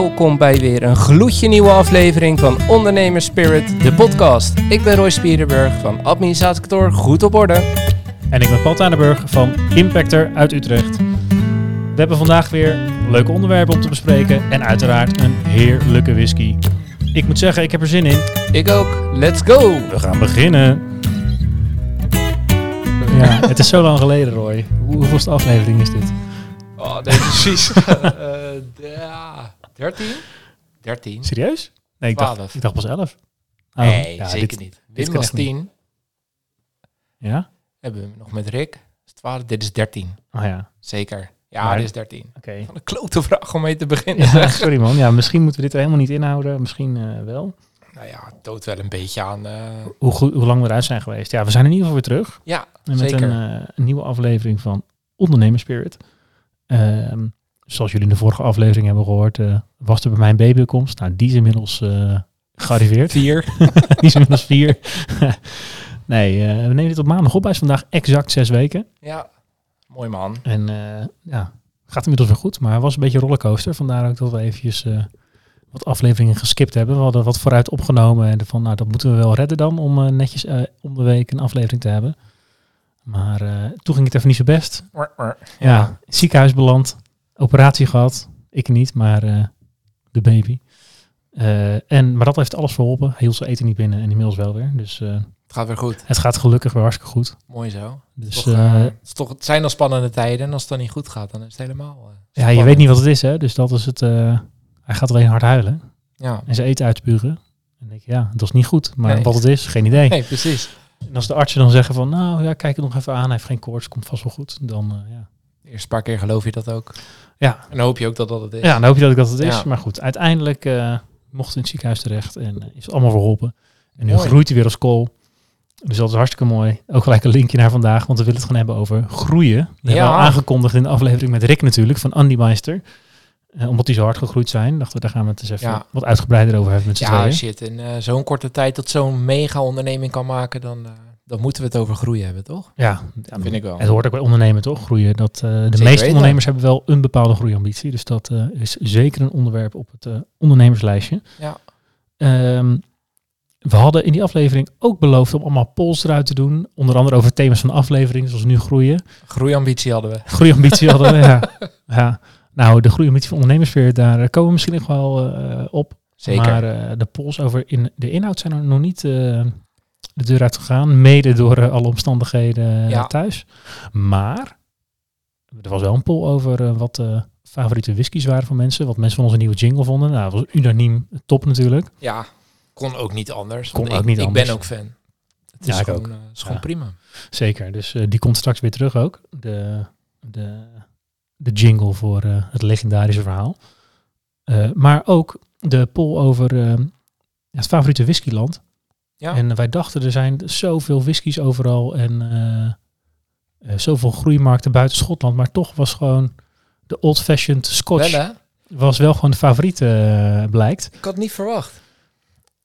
welkom bij weer een gloedje nieuwe aflevering van Ondernemers Spirit, de podcast. Ik ben Roy Spierenburg van Administratiekantoor Goed op Orde. En ik ben Paul Tanenburg van Impactor uit Utrecht. We hebben vandaag weer leuke onderwerpen om te bespreken en uiteraard een heerlijke whisky. Ik moet zeggen, ik heb er zin in. Ik ook. Let's go! We gaan beginnen. Ja, het is zo lang geleden, Roy. Hoe, hoeveelste aflevering is dit? Oh, nee, precies. Eh, ja, 13? 13? Serieus? Nee, ik dacht, 12. ik dacht pas 11. Oh, nee, ja, zeker dit- niet. dit Wim was echt niet. 10. Ja? Hebben we nog met Rick. Is 12. Dit is 13. Oh ja, Zeker. Ja, Maar- dit is 13. oké. Van een klote vraag om mee te beginnen. Ja, sorry man. Ja, misschien moeten we dit er helemaal niet inhouden. Misschien eh, wel. Nou ja, het toont wel een beetje aan. eh, Hoe, goed, hoe lang we eruit zijn geweest. Ja, we zijn in ieder geval weer terug. ja, Met zeker. een, eh, een nieuwe aflevering van Ondernemers Spirit. Zoals jullie in de vorige aflevering hebben gehoord, eh, was er bij mij een babykomst. Nou, die is inmiddels eh, gearriveerd. Vier. die is inmiddels vier. nee, eh, we nemen dit op maandag op. Hij is vandaag exact zes weken. Ja, mooi man. En ja, gaat inmiddels weer goed. Maar hij was een beetje rollercoaster. Vandaar ook dat we eventjes wat afleveringen geskipt hebben. We hadden wat vooruit opgenomen. En van, nou, dat moeten we wel redden dan. Om netjes om de week een aflevering te hebben. Maar toen ging het even niet zo best. Ja, het ziekenhuis beland. Operatie gehad. Ik niet, maar eh, de baby. Eh, en, maar dat heeft alles verholpen. Heel ze eten niet binnen en inmiddels wel weer. Dus eh, Het gaat weer goed. het gaat gelukkig weer hartstikke goed. Mooi zo. Dus Toch, het, is toch, het zijn al spannende tijden. En als het dan niet goed gaat, dan is het helemaal. ja, je weet niet wat het is, hè. Dus dat is het. hij gaat alleen hard huilen. Ja, En ze eten uitspugen. En denk ik, ja, dat is niet goed. Maar Nee. wat het is, geen idee. nee, precies. En als de artsen dan zeggen van, nou ja, kijk het nog even aan. Hij heeft geen koorts, komt vast wel goed. Dan, ja. De eerste paar keer geloof je dat ook. Ja. En dan hoop je ook dat dat het is. ja, dan hoop je dat ik dat het is. Ja. Maar goed, uiteindelijk eh, mocht in het ziekenhuis terecht. En eh, is het allemaal verholpen. En nu Mooi. groeit hij weer als kool. Dus dat is hartstikke mooi. Ook gelijk een linkje naar vandaag, want we willen het gaan hebben over groeien. Dat hebben we Ja. al aangekondigd in de aflevering met Rick natuurlijk, van Andy Meister. Eh, omdat die zo hard gegroeid zijn, dachten we, daar gaan we het eens even Ja. wat uitgebreider over hebben met z'n Ja, tweeën. shit. In zo'n korte tijd tot zo'n mega onderneming kan maken, dan, dan moeten we het over groeien hebben, toch? Ja, ja, Vind ik wel. Het hoort ook bij ondernemen, toch? Groeien. Dat, eh, de meeste ondernemers hebben wel een bepaalde groeiambitie. Dus dat eh, is zeker een onderwerp op het eh, ondernemerslijstje. Ja. Ehm, we hadden in die aflevering ook beloofd om allemaal polls eruit te doen. Onder andere over thema's van de aflevering, zoals nu groeien. Groeiambitie hadden we. Groeiambitie hadden we, ja. ja. Nou, de groeiambitie van ondernemersfeer, daar komen we misschien nog wel eh, op. Zeker. Maar eh, de polls over in, de inhoud zijn er nog niet eh, de deur uit gegaan. Mede door eh, alle omstandigheden Ja. thuis. Maar er was wel een poll over eh, wat de favoriete whiskies waren van mensen. Wat mensen van onze nieuwe jingle vonden. Nou, dat was unaniem top natuurlijk. ja, kon ook niet anders. Kon ook ik, niet ik anders. ben ook fan. Het Ja, is ik gewoon, ook. eh, is gewoon Ja. prima. Zeker. Dus eh, die komt straks weer terug ook. De, de, de jingle voor eh, het legendarische verhaal. Eh, maar ook de poll over eh, het favoriete whiskyland. Ja. En wij dachten, er zijn zoveel whiskies overal en eh, eh, zoveel groeimarkten buiten Schotland. Maar toch was gewoon de old-fashioned Scotch Wel, was wel gewoon de favoriet, eh, blijkt. Ik had niet verwacht.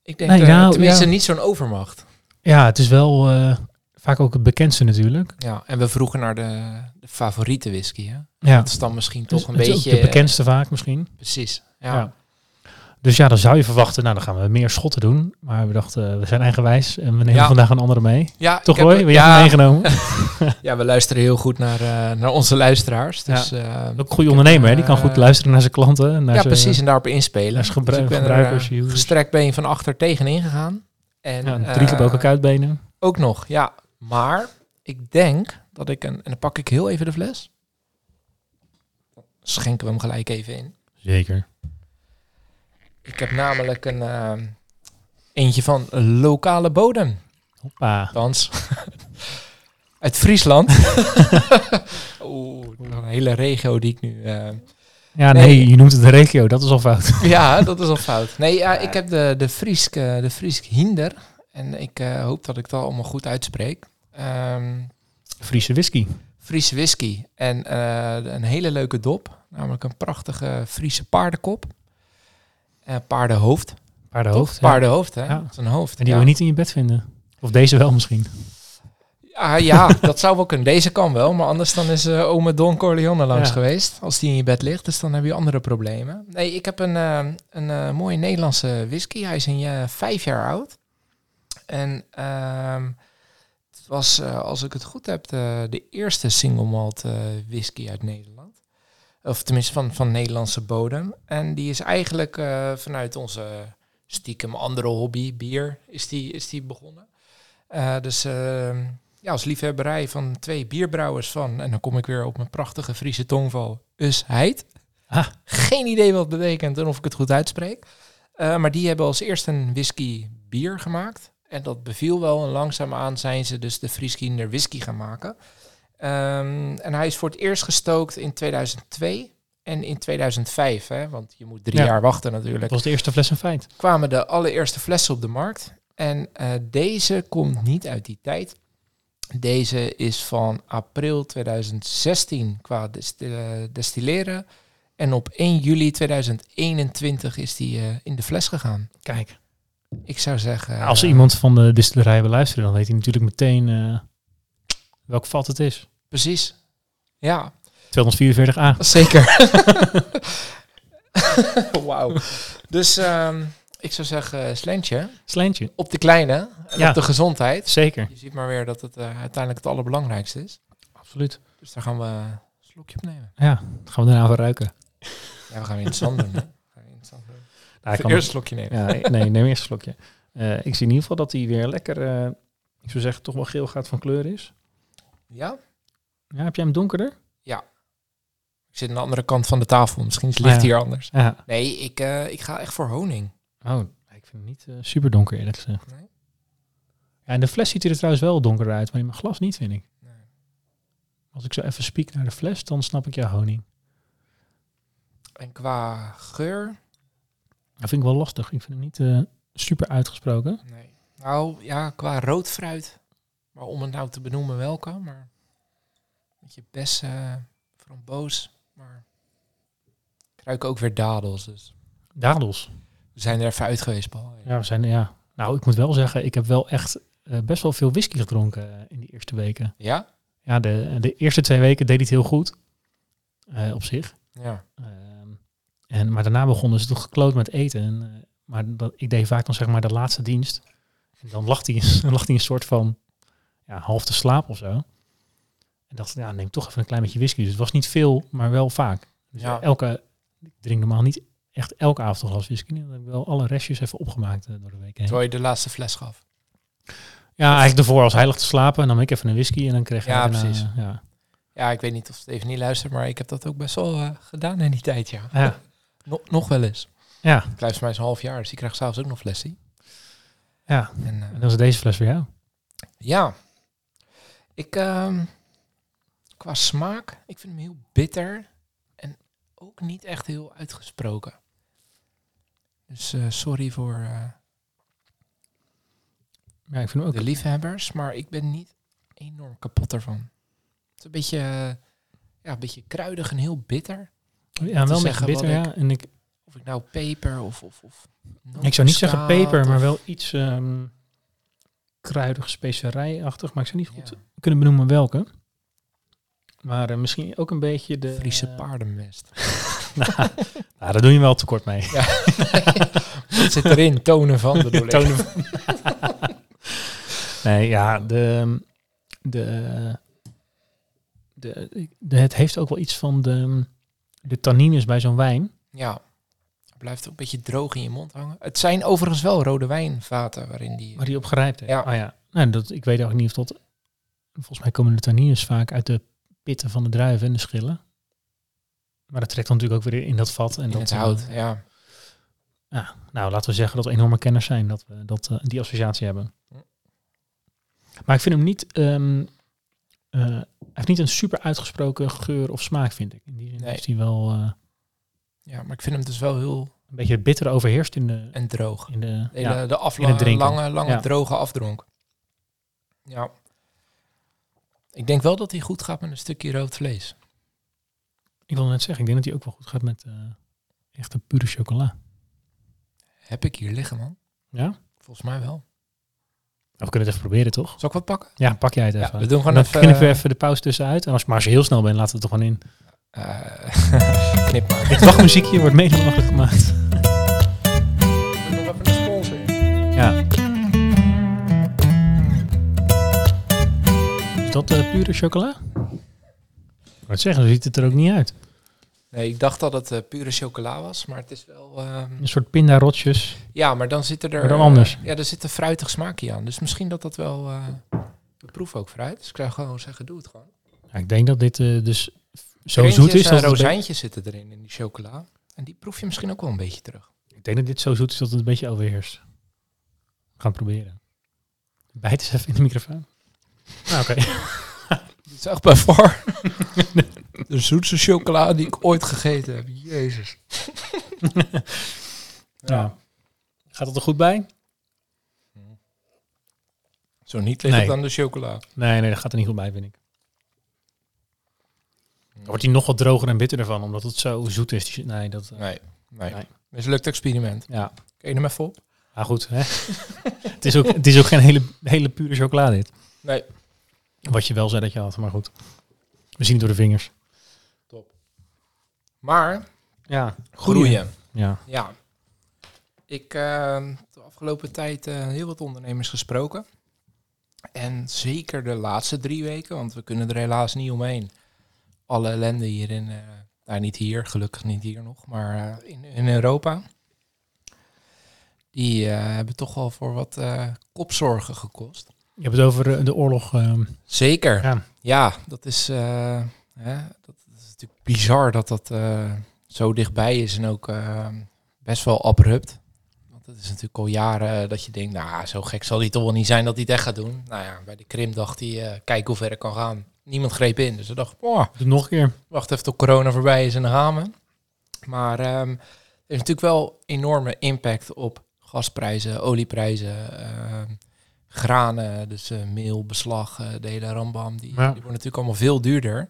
Ik denk, Nee, nou, tenminste, ja. niet zo'n overmacht. Ja, het is wel vaak ook het bekendste natuurlijk. Ja, en we vroegen naar de, de favoriete whisky, hè? Ja, Dat is dan misschien toch een beetje... de bekendste vaak misschien. Precies, ja. Ja. Dus ja, dan zou je verwachten, nou dan gaan we meer schotten doen. Maar we dachten, eh, we zijn eigenwijs en we nemen Ja. vandaag een andere mee. Ja, Toch heb-? Ben jij ja, meegenomen? ja, we luisteren heel goed naar, eh, naar onze luisteraars. Dus, eh, Ook een goede ondernemer, hè? die kan goed luisteren naar zijn klanten. Naar ja, zijn, precies. En daarop inspelen. naar zijn Dus ik ben er, gebruikers, users. gestrekt been van achter tegenin gegaan. En, Ja, drie gebroken kuitbenen. Ook nog, ja. Maar ik denk dat ik een... En dan pak ik heel even de fles. Schenken we hem gelijk even in. Zeker. Ik heb namelijk een... eh, eentje van lokale bodem. Hoppa. Althans, uit Friesland. Oeh, een hele regio die ik nu... eh, Ja, Nee. nee, je noemt het de regio, dat is al fout. ja, dat is al fout. Nee, ja, ik heb de, de Friesk, eh, de Friesk Hinder. En ik hoop dat ik dat allemaal goed uitspreek. Ehm Friese whisky. Friese whisky. En een hele leuke dop. Namelijk een prachtige Friese paardenkop. Eh paardenhoofd. Paardenhoofd. Toch? ja. Paardenhoofd, hè? Ja. Hoofd. En die ja. je niet in je bed vinden. Of deze wel misschien. Ah, ja, dat zou wel kunnen. Deze kan wel, maar anders dan is uh, ome Don Corleone langs Ja. geweest. Als die in je bed ligt, dus dan heb je andere problemen. Nee, ik heb een, eh, een eh, mooie Nederlandse whisky. Hij is een eh, vijf jaar oud. En ehm, het was, eh, als ik het goed heb, de, de eerste single malt eh, whisky uit Nederland. Of tenminste van, van Nederlandse bodem. En die is eigenlijk eh, vanuit onze stiekem andere hobby, bier, is die, is die begonnen. Eh, dus ehm, ja, als liefhebberij van twee bierbrouwers van, en dan kom ik weer op mijn prachtige Friese tongval, Usheid. Ah. Geen idee wat het betekent en of ik het goed uitspreek. Eh, maar die hebben als eerste een whisky bier gemaakt. En dat beviel wel en langzaamaan zijn ze dus de Frieskinder whisky gaan maken. Ehm, en hij is voor het eerst gestookt in 2002 en in 2005. Hè, want je moet drie Ja. jaar wachten natuurlijk Dat was de eerste fles een feit. kwamen de allereerste flessen op de markt. En eh, deze komt niet uit die tijd. Deze is van april 2016 qua eh, destilleren. En op 1 juli 2021 is die eh, in de fles gegaan. Kijk. Ik zou zeggen... Als iemand van de distillerij wil luisteren, dan weet hij natuurlijk meteen welk vat het is. Precies. Ja, 244a. zeker. Wauw. Dus ehm, ik zou zeggen, slentje. Sleentje. Op de kleine en Ja. op de gezondheid. Zeker. Je ziet maar weer dat het eh, uiteindelijk het allerbelangrijkste is. Absoluut. Dus daar gaan we een slokje op nemen. Ja, dan gaan we daarna van ruiken. Ja, we gaan weer in het zand doen. Nou, ik kan- eerst een slokje nemen. Ja, nee, nee, neem eerst een slokje. Eh, ik zie in ieder geval dat hij weer lekker, eh, ik zou zeggen, toch wel geel gaat van kleur is. Ja? Ja, heb jij hem donkerder? Ik zit aan de andere kant van de tafel. Misschien is het licht Ah, ja. hier anders. Ja. Nee, ik, eh, ik ga echt voor honing. Oh, ik vind hem niet eh, super donker eerlijk gezegd. Nee? Ja, en de fles ziet er trouwens wel donkerder uit, maar in mijn glas niet, vind ik. Nee. Als ik zo even spiek naar de fles, dan snap ik jouw honing. En qua geur? Dat vind ik wel lastig. Ik vind hem niet eh, super uitgesproken. Nee. Nou, ja, qua rood fruit. Maar om het nou te benoemen welke, maar... Een beetje bessen, framboos, maar... Ik ruik ook weer dadels, dus... Dadels. We zijn er even uit geweest, Paul. Ja, we zijn, ja. Nou, ik moet wel zeggen, ik heb wel echt eh, best wel veel whisky gedronken eh, in die eerste weken. Ja? Ja, de, de eerste twee weken deed het heel goed. eh, op zich. Ja. Ehm, en, maar daarna begonnen ze toch gekloot met eten. En, maar dat, ik deed vaak dan zeg maar de laatste dienst. En dan lag hij, dan lag hij een soort van ja, half te slaap of zo. En dacht, ja, neem toch even een klein beetje whisky. Dus het was niet veel, maar wel vaak. Dus Ja. elke, ik drink normaal niet echt elke avond een glas whisky. Dan heb ik wel alle restjes even opgemaakt eh, door de week heen. Terwijl je de laatste fles gaf. Ja, eigenlijk ervoor als hij lag te slapen. En dan nam ik even een whisky en dan kreeg hij Ja, daarna, precies. ja. Ja, ik weet niet of het even niet luistert, maar ik heb dat ook best wel eh, gedaan in die tijd, ja. Ja. No- nog wel eens. Ja, Ik luister mij een half jaar, dus die krijgt s'avonds ook nog flessie. ja. En, eh, En dan is deze fles voor jou. ja, ik, ehm, qua smaak, ik vind hem heel bitter en ook niet echt heel uitgesproken. Dus eh, sorry voor eh, Ja, ik vind hem ook de liefhebbers, maar ik ben niet enorm kapot ervan. Het is een beetje, ja, een beetje kruidig en heel bitter. Ja, wel een beetje bitter, ja. En ik, Of ik nou peper of... of, of ik zou niet zeggen peper, maar wel iets ehm kruidig, specerijachtig. Maar ik zou niet goed Ja. kunnen benoemen welke. Maar eh, misschien ook een beetje de... Friese paardenmest. nou, nou, daar doe je wel tekort mee. Wat zit erin? Tonen van, ik. Tonen van- nee, ja, de, de, de, de, het heeft ook wel iets van de, de tannines bij zo'n wijn. Ja. Het blijft ook een beetje droog in je mond hangen. Het zijn overigens wel rode wijnvaten waarin die... Waar die op gerijpt heeft. Ja. Oh, ja. Nou, dat, ik weet ook niet of dat... Volgens mij komen de tannines vaak uit de pitten van de druiven en de schillen. Maar dat trekt dan natuurlijk ook weer in dat vat. En in dat het eh, ja. ja, nou, laten we zeggen dat we enorme kenners zijn dat we dat, eh, die associatie hebben. Maar ik vind hem niet... ehm, eh, hij heeft niet een super uitgesproken geur of smaak, vind ik. In die zin Nee. is hij wel Ja, maar ik vind hem dus wel heel... een beetje bitter overheerst in de... En droog. In de De, ja. de lange, lange Ja. droge afdronk. Ja. Ik denk wel dat hij goed gaat met een stukje rood vlees. Ik wil net zeggen, ik denk dat hij ook wel goed gaat met eh echte pure chocola. Heb ik hier liggen, man. Ja? Volgens mij wel. we kunnen het even proberen, toch? Zal ik wat pakken? Ja, pak jij het Ja, even. we doen gewoon dan even, knippen we eh, even de pauze tussenuit. En als, maar als je heel snel bent, laten we het er gewoon in. Eh, knip maar. Dit wachtmuziekje wordt mede mogelijk gemaakt. Nog even een sponsor. Ja. Is dat eh, pure chocola? Het zeggen, zo ziet het er ook niet uit. Nee, ik dacht dat het eh, pure chocola was, maar het is wel... ehm, Een soort pindarotjes. ja, maar dan zit er... Maar dan anders. ja, er zit een fruitig smaakje aan. Dus misschien dat dat wel... eh we proeven ook fruit. Dus ik zou gewoon zeggen, doe het gewoon. Ja, ik denk dat dit eh, dus zo Krentjes zoet is. en Dat rozijntjes zitten erin, in die chocola. En die proef je misschien ook wel een beetje terug. ik denk dat dit zo zoet is dat het een beetje overheerst. We gaan het proberen. Bijt eens even in de microfoon. Ah, Oké. Dit is echt bij far de zoetste chocola die ik ooit gegeten heb. Jezus. Ja. Gaat het er goed bij? Zo niet ligt Nee. het aan de chocola. Nee, nee, dat gaat er niet goed bij, vind ik. Wordt hij nog wat droger en bitterder van, omdat het zo zoet is. die. Nee, dat... eh, Nee, nee. Nee. Mislukt experiment. Ja. Kun je hem even op? Maar goed, hè? het, is ook, het is ook geen hele, hele pure chocolade dit. Nee. Wat je wel zei dat je had, maar goed. We zien het door de vingers. Maar Ja. groeien. Ja. Ja. Ik heb de afgelopen tijd eh, heel wat ondernemers gesproken. En zeker de laatste drie weken, want we kunnen er helaas niet omheen. Alle ellende hierin, eh nou niet hier, gelukkig niet hier nog, maar eh, in, in Europa. Die eh, hebben toch wel voor wat kopzorgen gekost. Je hebt het over de oorlog. ehm, Zeker. ja. Ja, dat is, hè, dat, is natuurlijk bizar dat dat zo dichtbij is en ook eh, best wel abrupt. Want het is natuurlijk al jaren dat je denkt, nou, zo gek zal hij toch wel niet zijn dat hij het echt gaat doen. Nou ja, bij de Krim dacht hij, kijk hoe ver ik kan gaan. Niemand greep in, dus hij dacht, oh, nog een keer. wacht even tot corona voorbij is en dan gaan we. Maar ehm, het heeft natuurlijk wel enorme impact op gasprijzen, olieprijzen, ehm, granen, dus eh, meel, beslag, eh, de hele rambam. Die, Ja. die worden natuurlijk allemaal veel duurder.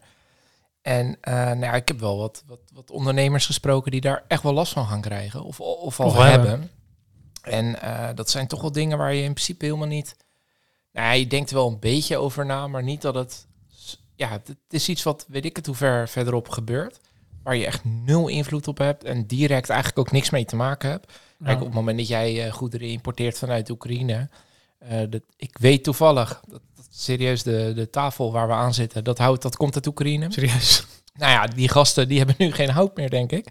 En eh, nou ja, ik heb wel wat, wat, wat ondernemers gesproken die daar echt wel last van gaan krijgen. Of, of al Of hebben. hebben. En dat zijn toch wel dingen waar je in principe helemaal niet... Nou, ja, je denkt er wel een beetje over na, maar niet dat het... Ja, het is iets wat, weet ik het, hoe ver verderop gebeurt. Waar je echt nul invloed op hebt en direct eigenlijk ook niks mee te maken hebt. Kijk, op het moment dat jij eh, goederen importeert vanuit Oekraïne... eh, dat, ik weet toevallig, dat, dat serieus de, de tafel waar we aan zitten, dat, houdt, dat komt uit Oekraïne. Serieus. Nou ja, die gasten die hebben nu geen hout meer, denk ik.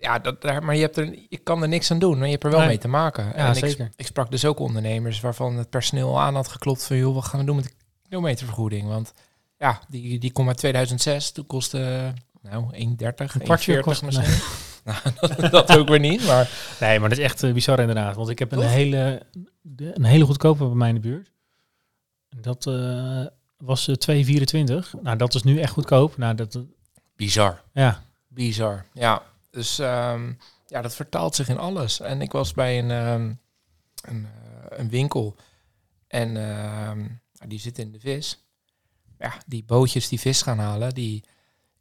Ja, dat, daar, maar je, hebt er, je kan er niks aan doen, maar je hebt er wel Nee. mee te maken. Ja, en ik, zeker. ik sprak dus ook ondernemers waarvan het personeel aan had geklopt van... joh, wat gaan we doen met de kilometervergoeding? Want ja, die, die komt uit 2006. Toen kostte, nou, 1,30, 1,40 Een kwartje kost- misschien. Nou, dat, dat ook weer niet, maar... Nee, maar dat is echt eh, bizar inderdaad. Want ik heb een hele, de- een hele goedkope bij mij in de buurt. Dat eh, was eh 2,24. Nou, dat is nu echt goedkoop. Nou, dat, Bizar. ja. Bizar, ja. Dus ehm, ja, dat vertaalt zich in alles. En ik was bij een, ehm, een, eh, een winkel en ehm, die zit in de vis. Ja, die bootjes die vis gaan halen, die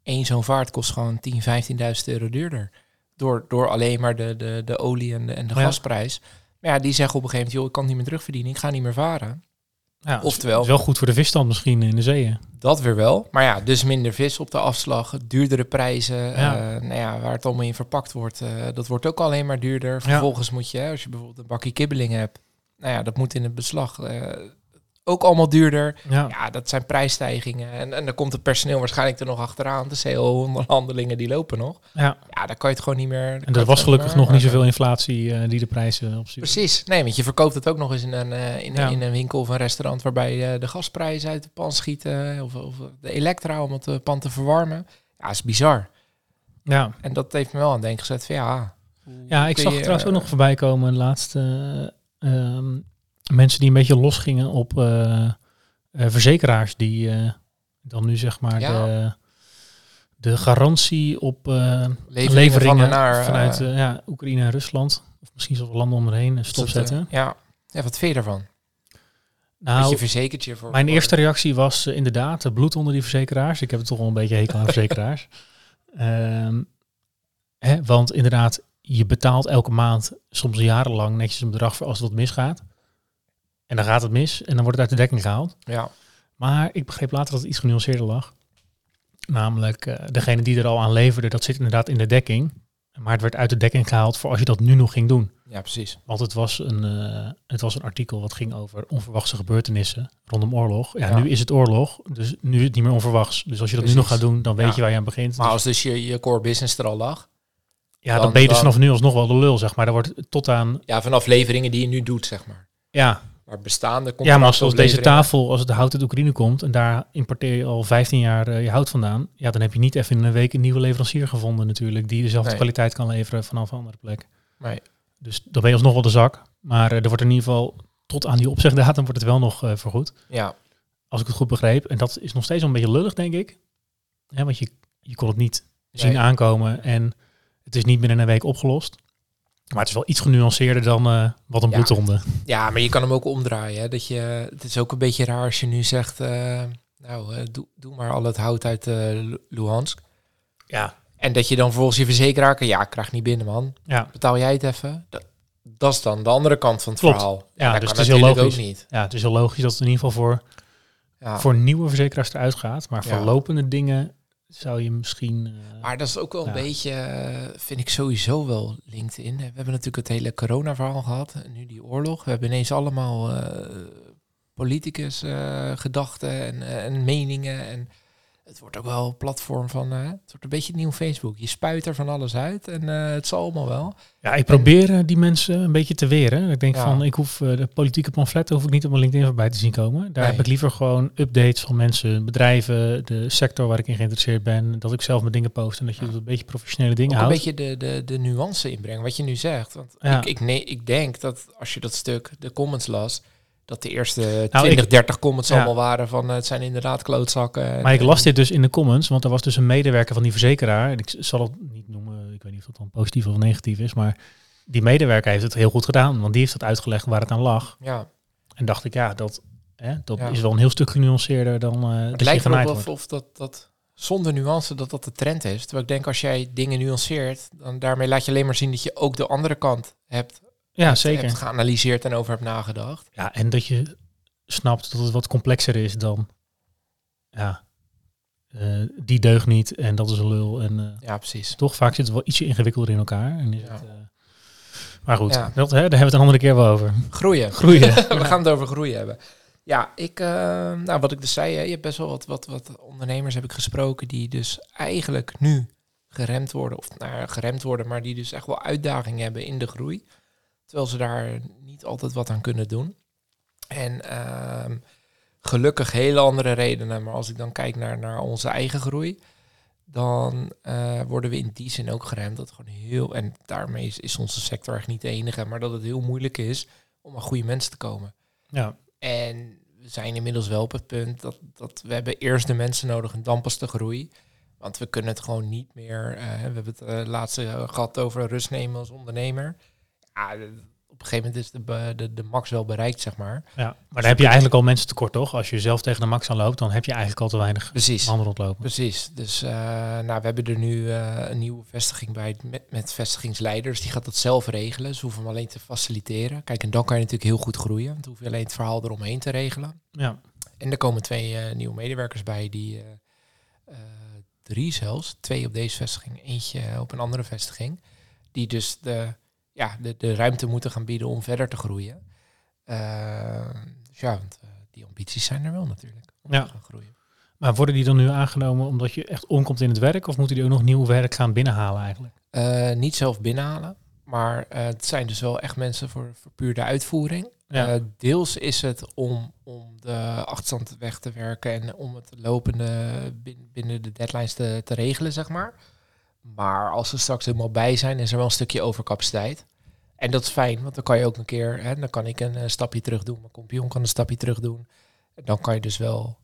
één zo'n vaart kost gewoon 10, 15.000 euro duurder. Door, door alleen maar de, de, de olie en de, en de Ja. gasprijs. Maar ja, die zeggen op een gegeven moment, joh, ik kan het niet meer terugverdienen, ik ga niet meer varen. ja Oftewel- Is wel goed voor de visstand misschien in de zeeën. Dat weer wel. Maar ja, dus minder vis op de afslag, duurdere prijzen. Ja. eh, nou ja, waar het allemaal in verpakt wordt, eh, dat wordt ook alleen maar duurder. Vervolgens moet je, als je bijvoorbeeld een bakje kibbeling hebt, nou ja, dat moet in het beslag eh, ook allemaal duurder. Ja. Ja, dat zijn prijsstijgingen. En, en dan komt het personeel waarschijnlijk er nog achteraan. De CO-onderhandelingen die lopen nog. ja. Ja, dan kan je het gewoon niet meer... En er was gelukkig nog niet zoveel inflatie eh, die de prijzen op zich. Precies. Nee, want je verkoopt het ook nog eens in een, eh, in, Ja. in een winkel of een restaurant waarbij eh, de gasprijzen uit de pan schieten. Of, of de elektra om het pand te verwarmen. Ja, is bizar. Ja. En dat heeft me wel aan het denken gezet van ja. Ja, ik zag je, trouwens ook nog voorbij komen laatst eh, ehm, mensen die een beetje losgingen op eh, eh, verzekeraars die eh, dan nu zeg maar Ja. de, de garantie op Leveringen leveringen, van naar, vanuit ja, Oekraïne en Rusland of misschien zelfs landen om erheen stopzetten. dat, ja. ja, wat vind je daarvan? nou, je verzekert je voor... mijn eerste reactie was inderdaad eh, bloed onder die verzekeraars. Ik heb het toch wel een beetje hekel aan verzekeraars. Ehm, hè, want inderdaad, je betaalt elke maand, soms jarenlang, netjes een bedrag voor als het wat misgaat. En dan gaat het mis en dan wordt het uit de dekking gehaald. Ja. Maar ik begreep later dat het iets genuanceerder lag. Namelijk, eh, degene die er al aan leverde, dat zit inderdaad in de dekking. Maar het werd uit de dekking gehaald voor als je dat nu nog ging doen. ja, precies. Want het was een, eh, het was een artikel wat ging over onverwachte gebeurtenissen rondom oorlog. Ja, Ja. nu is het oorlog, dus nu is het niet meer onverwachts. Dus als je dat nu nog gaat doen, dan weet Ja. je waar je aan begint. Maar Dus- als dus je, je core business er al lag. ja, dan- dan ben je dus dan- vanaf nu alsnog wel de lul, zeg maar. Daar wordt tot aan, Ja, vanaf leveringen die je nu doet, zeg maar. ja, Maar bestaande ja maar als, als deze tafel, als het hout uit Oekraïne komt en daar importeer je al 15 jaar eh, je hout vandaan, ja, dan heb je niet even in een week een nieuwe leverancier gevonden natuurlijk, die dezelfde Nee. kwaliteit kan leveren vanaf een andere plek. Nee. Dus dan ben je alsnog wel de zak. Maar eh, er wordt in ieder geval tot aan die opzegdatum wordt het wel nog eh, vergoed. Ja, Als ik het goed begreep. En dat is nog steeds wel een beetje lullig, denk ik. Hè, want je, je kon het niet zien aankomen. En het is niet binnen een week opgelost. Maar het is wel iets genuanceerder dan eh, wat een Ja. bloedronde. ja, maar je kan hem ook omdraaien. Hè? Dat je, het is ook een beetje raar als je nu zegt... eh, nou, eh, doe, doe maar al het hout uit Lu- Luhansk. Ja. En dat je dan vervolgens je verzekeraar... kan, Ja, ik krijg niet binnen, man. Ja. Betaal jij het even? Dat, dat is dan de andere kant van het Klopt. verhaal. Ja, dat dus het is heel logisch. ook niet. ja, het is heel logisch dat het in ieder geval voor, Ja. voor nieuwe verzekeraars eruit gaat. Maar voor Ja. lopende dingen zou je misschien... eh, Maar dat is ook wel een beetje, eh, vind ik sowieso wel LinkedIn. We hebben natuurlijk het hele corona-verhaal gehad. En nu die oorlog. We hebben ineens allemaal eh politicus gedachten en, en meningen. En het wordt ook wel een platform van, eh, het wordt een beetje het nieuwe Facebook. Je spuit er van alles uit en eh, het zal allemaal wel. Ja, ik probeer eh, die mensen een beetje te weren. Ik denk Ja. van, ik hoef de politieke pamfletten hoef ik niet op mijn LinkedIn voorbij te zien komen. Daar Nee. heb ik liever gewoon updates van mensen, bedrijven, de sector waar ik in geïnteresseerd ben. Dat ik zelf mijn dingen post en dat je Ja. een beetje professionele dingen Ook een beetje de, de, de nuance inbrengen, wat je nu zegt. Want Ja. ik, ik, nee, ik denk dat als je dat stuk, de comments las... Dat de eerste Nou, 20, ik- 30 comments Ja. allemaal waren van eh, het zijn inderdaad klootzakken. Maar ik las dit dus in de comments, want er was dus een medewerker van die verzekeraar. En ik zal het niet noemen, ik weet niet of dat dan positief of negatief is, maar die medewerker heeft het heel goed gedaan, want die heeft het uitgelegd waar het aan lag. Ja, En dacht ik, ja, dat, hè, dat Ja. is wel een heel stuk genuanceerder dan eh het dat lijkt erop of, of dat, dat zonder nuance dat dat de trend is. Terwijl ik denk als jij dingen nuanceert, dan daarmee laat je alleen maar zien dat je ook de andere kant hebt, Ja, zeker. hebt geanalyseerd en over hebt nagedacht. Ja, en dat je snapt dat het wat complexer is dan, ja, eh, die deugt niet en dat is een lul. En eh, Ja, precies. toch vaak zit het wel ietsje ingewikkelder in elkaar. En is Ja. het, eh, maar goed, Ja. dat, hè, daar hebben we het een andere keer wel over. Groeien. Groeien. We gaan het over groeien hebben. Ja, ik, eh, nou, wat ik dus zei, hè, je hebt best wel wat, wat, wat ondernemers heb ik gesproken die dus eigenlijk nu geremd worden, of nou, geremd worden, maar die dus echt wel uitdagingen hebben in de groei. Terwijl ze daar niet altijd wat aan kunnen doen. En ehm, gelukkig hele andere redenen, maar als ik dan kijk naar, naar onze eigen groei, dan eh, worden we in die zin ook geremd. Dat gewoon heel, en daarmee is, is onze sector echt niet de enige, maar dat het heel moeilijk is om aan goede mensen te komen. Ja, En we zijn inmiddels wel op het punt dat, dat we hebben eerst de mensen nodig en dan pas de groei. Want we kunnen het gewoon niet meer. eh, we hebben het uh, laatste uh, gehad over rust nemen als ondernemer. Ja, op een gegeven moment is de, de, de max wel bereikt, zeg maar. ja. maar dan heb je eigenlijk al mensen tekort, toch? Als je zelf tegen de max aan loopt, dan heb je eigenlijk al te weinig Precies. handen rondlopen. Precies. Dus uh, nou, we hebben er nu uh, een nieuwe vestiging bij met, met vestigingsleiders. Die gaat dat zelf regelen. Ze hoeven hem alleen te faciliteren. Kijk, en dan kan je natuurlijk heel goed groeien. Want dan hoef je alleen het verhaal eromheen te regelen. Ja. En er komen twee uh, nieuwe medewerkers bij die drie zelfs, twee op deze vestiging, eentje op een andere vestiging, die dus de, ja, de, de ruimte moeten gaan bieden om verder te groeien. Uh, dus ja, want uh, die ambities zijn er wel natuurlijk om ja. te gaan groeien. Maar worden die dan nu aangenomen omdat je echt omkomt in het werk, of moeten die ook nog nieuw werk gaan binnenhalen eigenlijk? Uh, niet zelf binnenhalen, maar uh, het zijn dus wel echt mensen voor, voor puur de uitvoering. Ja. Uh, deels is het om, om de achterstand weg te werken en om het lopende binnen de deadlines te, te regelen, zeg maar. Maar als ze straks helemaal bij zijn, is er wel een stukje overcapaciteit. En dat is fijn, want dan kan je ook een keer, hè, dan kan ik een, een stapje terug doen, mijn compagnon kan een stapje terug doen. En dan kan je dus wel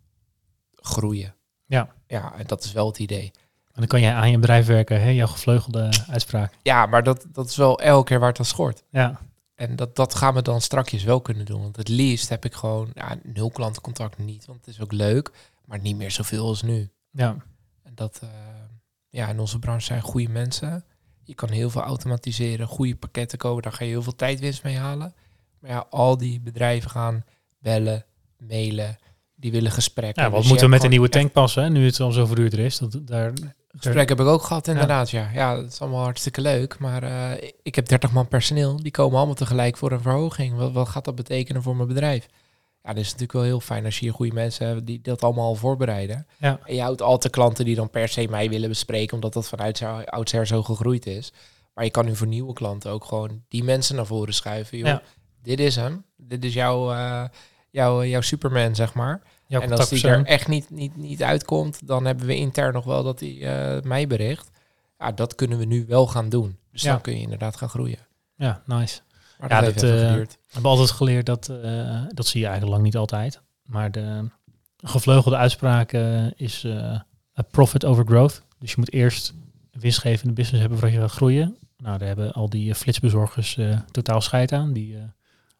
groeien. Ja. Ja, en dat is wel het idee. En dan kan jij aan je bedrijf werken, hè? jouw gevleugelde uitspraak. Ja, maar dat, dat is wel elke keer waar het aan schort. Ja. En dat, dat gaan we dan strakjes wel kunnen doen. Want het liefst heb ik gewoon ja, nul klantencontact niet. Want het is ook leuk, maar niet meer zoveel als nu. Ja. En dat, uh, ja, in onze branche zijn goede mensen. Je kan heel veel automatiseren, goede pakketten komen. Daar ga je heel veel tijdwinst mee halen. Maar ja, al die bedrijven gaan bellen, mailen, die willen gesprekken. Ja, wat Dus moeten we met een nieuwe tank passen, hè, nu het al zo verduurder is? Dat, daar, echt- Gesprek heb ik ook gehad, inderdaad. Ja, ja, dat is allemaal hartstikke leuk. Maar eh, ik heb 30 man personeel, die komen allemaal tegelijk voor een verhoging. Wat, wat gaat dat betekenen voor mijn bedrijf? Ja, dat is natuurlijk wel heel fijn als je hier goede mensen hebt die dat allemaal al voorbereiden. Ja. En je houdt altijd klanten die dan per se mij willen bespreken, omdat dat vanuit oudsher zo gegroeid is. Maar je kan nu voor nieuwe klanten ook gewoon die mensen naar voren schuiven. Joh, Ja. Dit is hem. Dit is jouw, eh, jouw, jouw Superman, zeg maar. jouw en als die er echt niet, niet, niet uitkomt, dan hebben we intern nog wel dat hij eh, mij bericht. Ja, dat kunnen we nu wel gaan doen. Dus Ja. dan kun je inderdaad gaan groeien. Ja, nice. Maar Ja, dat, dat, even eh. We hebben altijd geleerd dat, eh, dat zie je eigenlijk lang niet altijd. Maar de gevleugelde uitspraak eh, is a profit over growth. Dus je moet eerst een winstgevende business hebben voordat je gaat groeien. Nou, daar hebben al die flitsbezorgers totaal scheid aan. Die, daar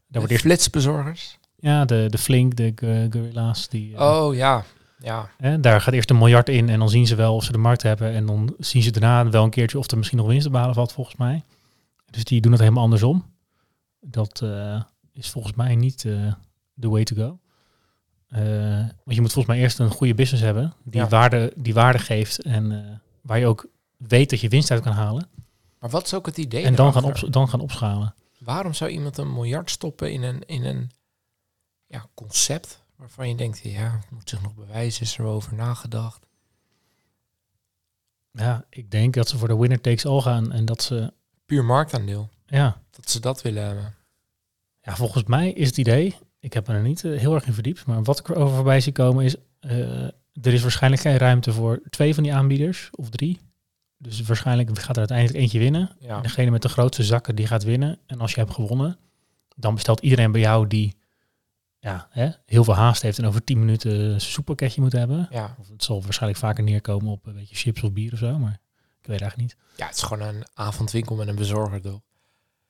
wordt eerst, flitsbezorgers. ja, de, de Flink, de Gorilla's, die, Oh ja, ja. hè, daar gaat eerst een miljard in en dan zien ze wel of ze de markt hebben. En dan zien ze daarna wel een keertje of er misschien nog winst te behalen valt, volgens mij. Dus die doen het helemaal andersom. Dat eh, is volgens mij niet eh the way to go. Eh, want je moet volgens mij eerst een goede business hebben die, Ja. waarde, die waarde geeft en eh, waar je ook weet dat je winst uit kan halen. Maar wat is ook het idee en dan gaan, op, dan gaan opschalen. Waarom zou iemand een miljard stoppen in een, in een ja, concept waarvan je denkt, ja, het moet zich nog bewijzen, is er over nagedacht. Ja, ik denk dat ze voor de winner takes all gaan en dat ze, Puur marktaandeel. ja, Dat ze dat willen hebben. Ja, volgens mij is het idee, ik heb me er niet eh, heel erg in verdiept, maar wat ik erover voorbij zie komen is, eh, er is waarschijnlijk geen ruimte voor twee van die aanbieders, of drie. Dus waarschijnlijk gaat er uiteindelijk eentje winnen. Ja. En degene met de grootste zakken, die gaat winnen. En als je hebt gewonnen, dan bestelt iedereen bij jou die ja, hè, heel veel haast heeft en over tien minuten zijn soeppakketje moet hebben. Ja. Of het zal waarschijnlijk vaker neerkomen op een beetje chips of bier of zo, maar ik weet eigenlijk niet. ja, het is gewoon een avondwinkel met een bezorger, toch?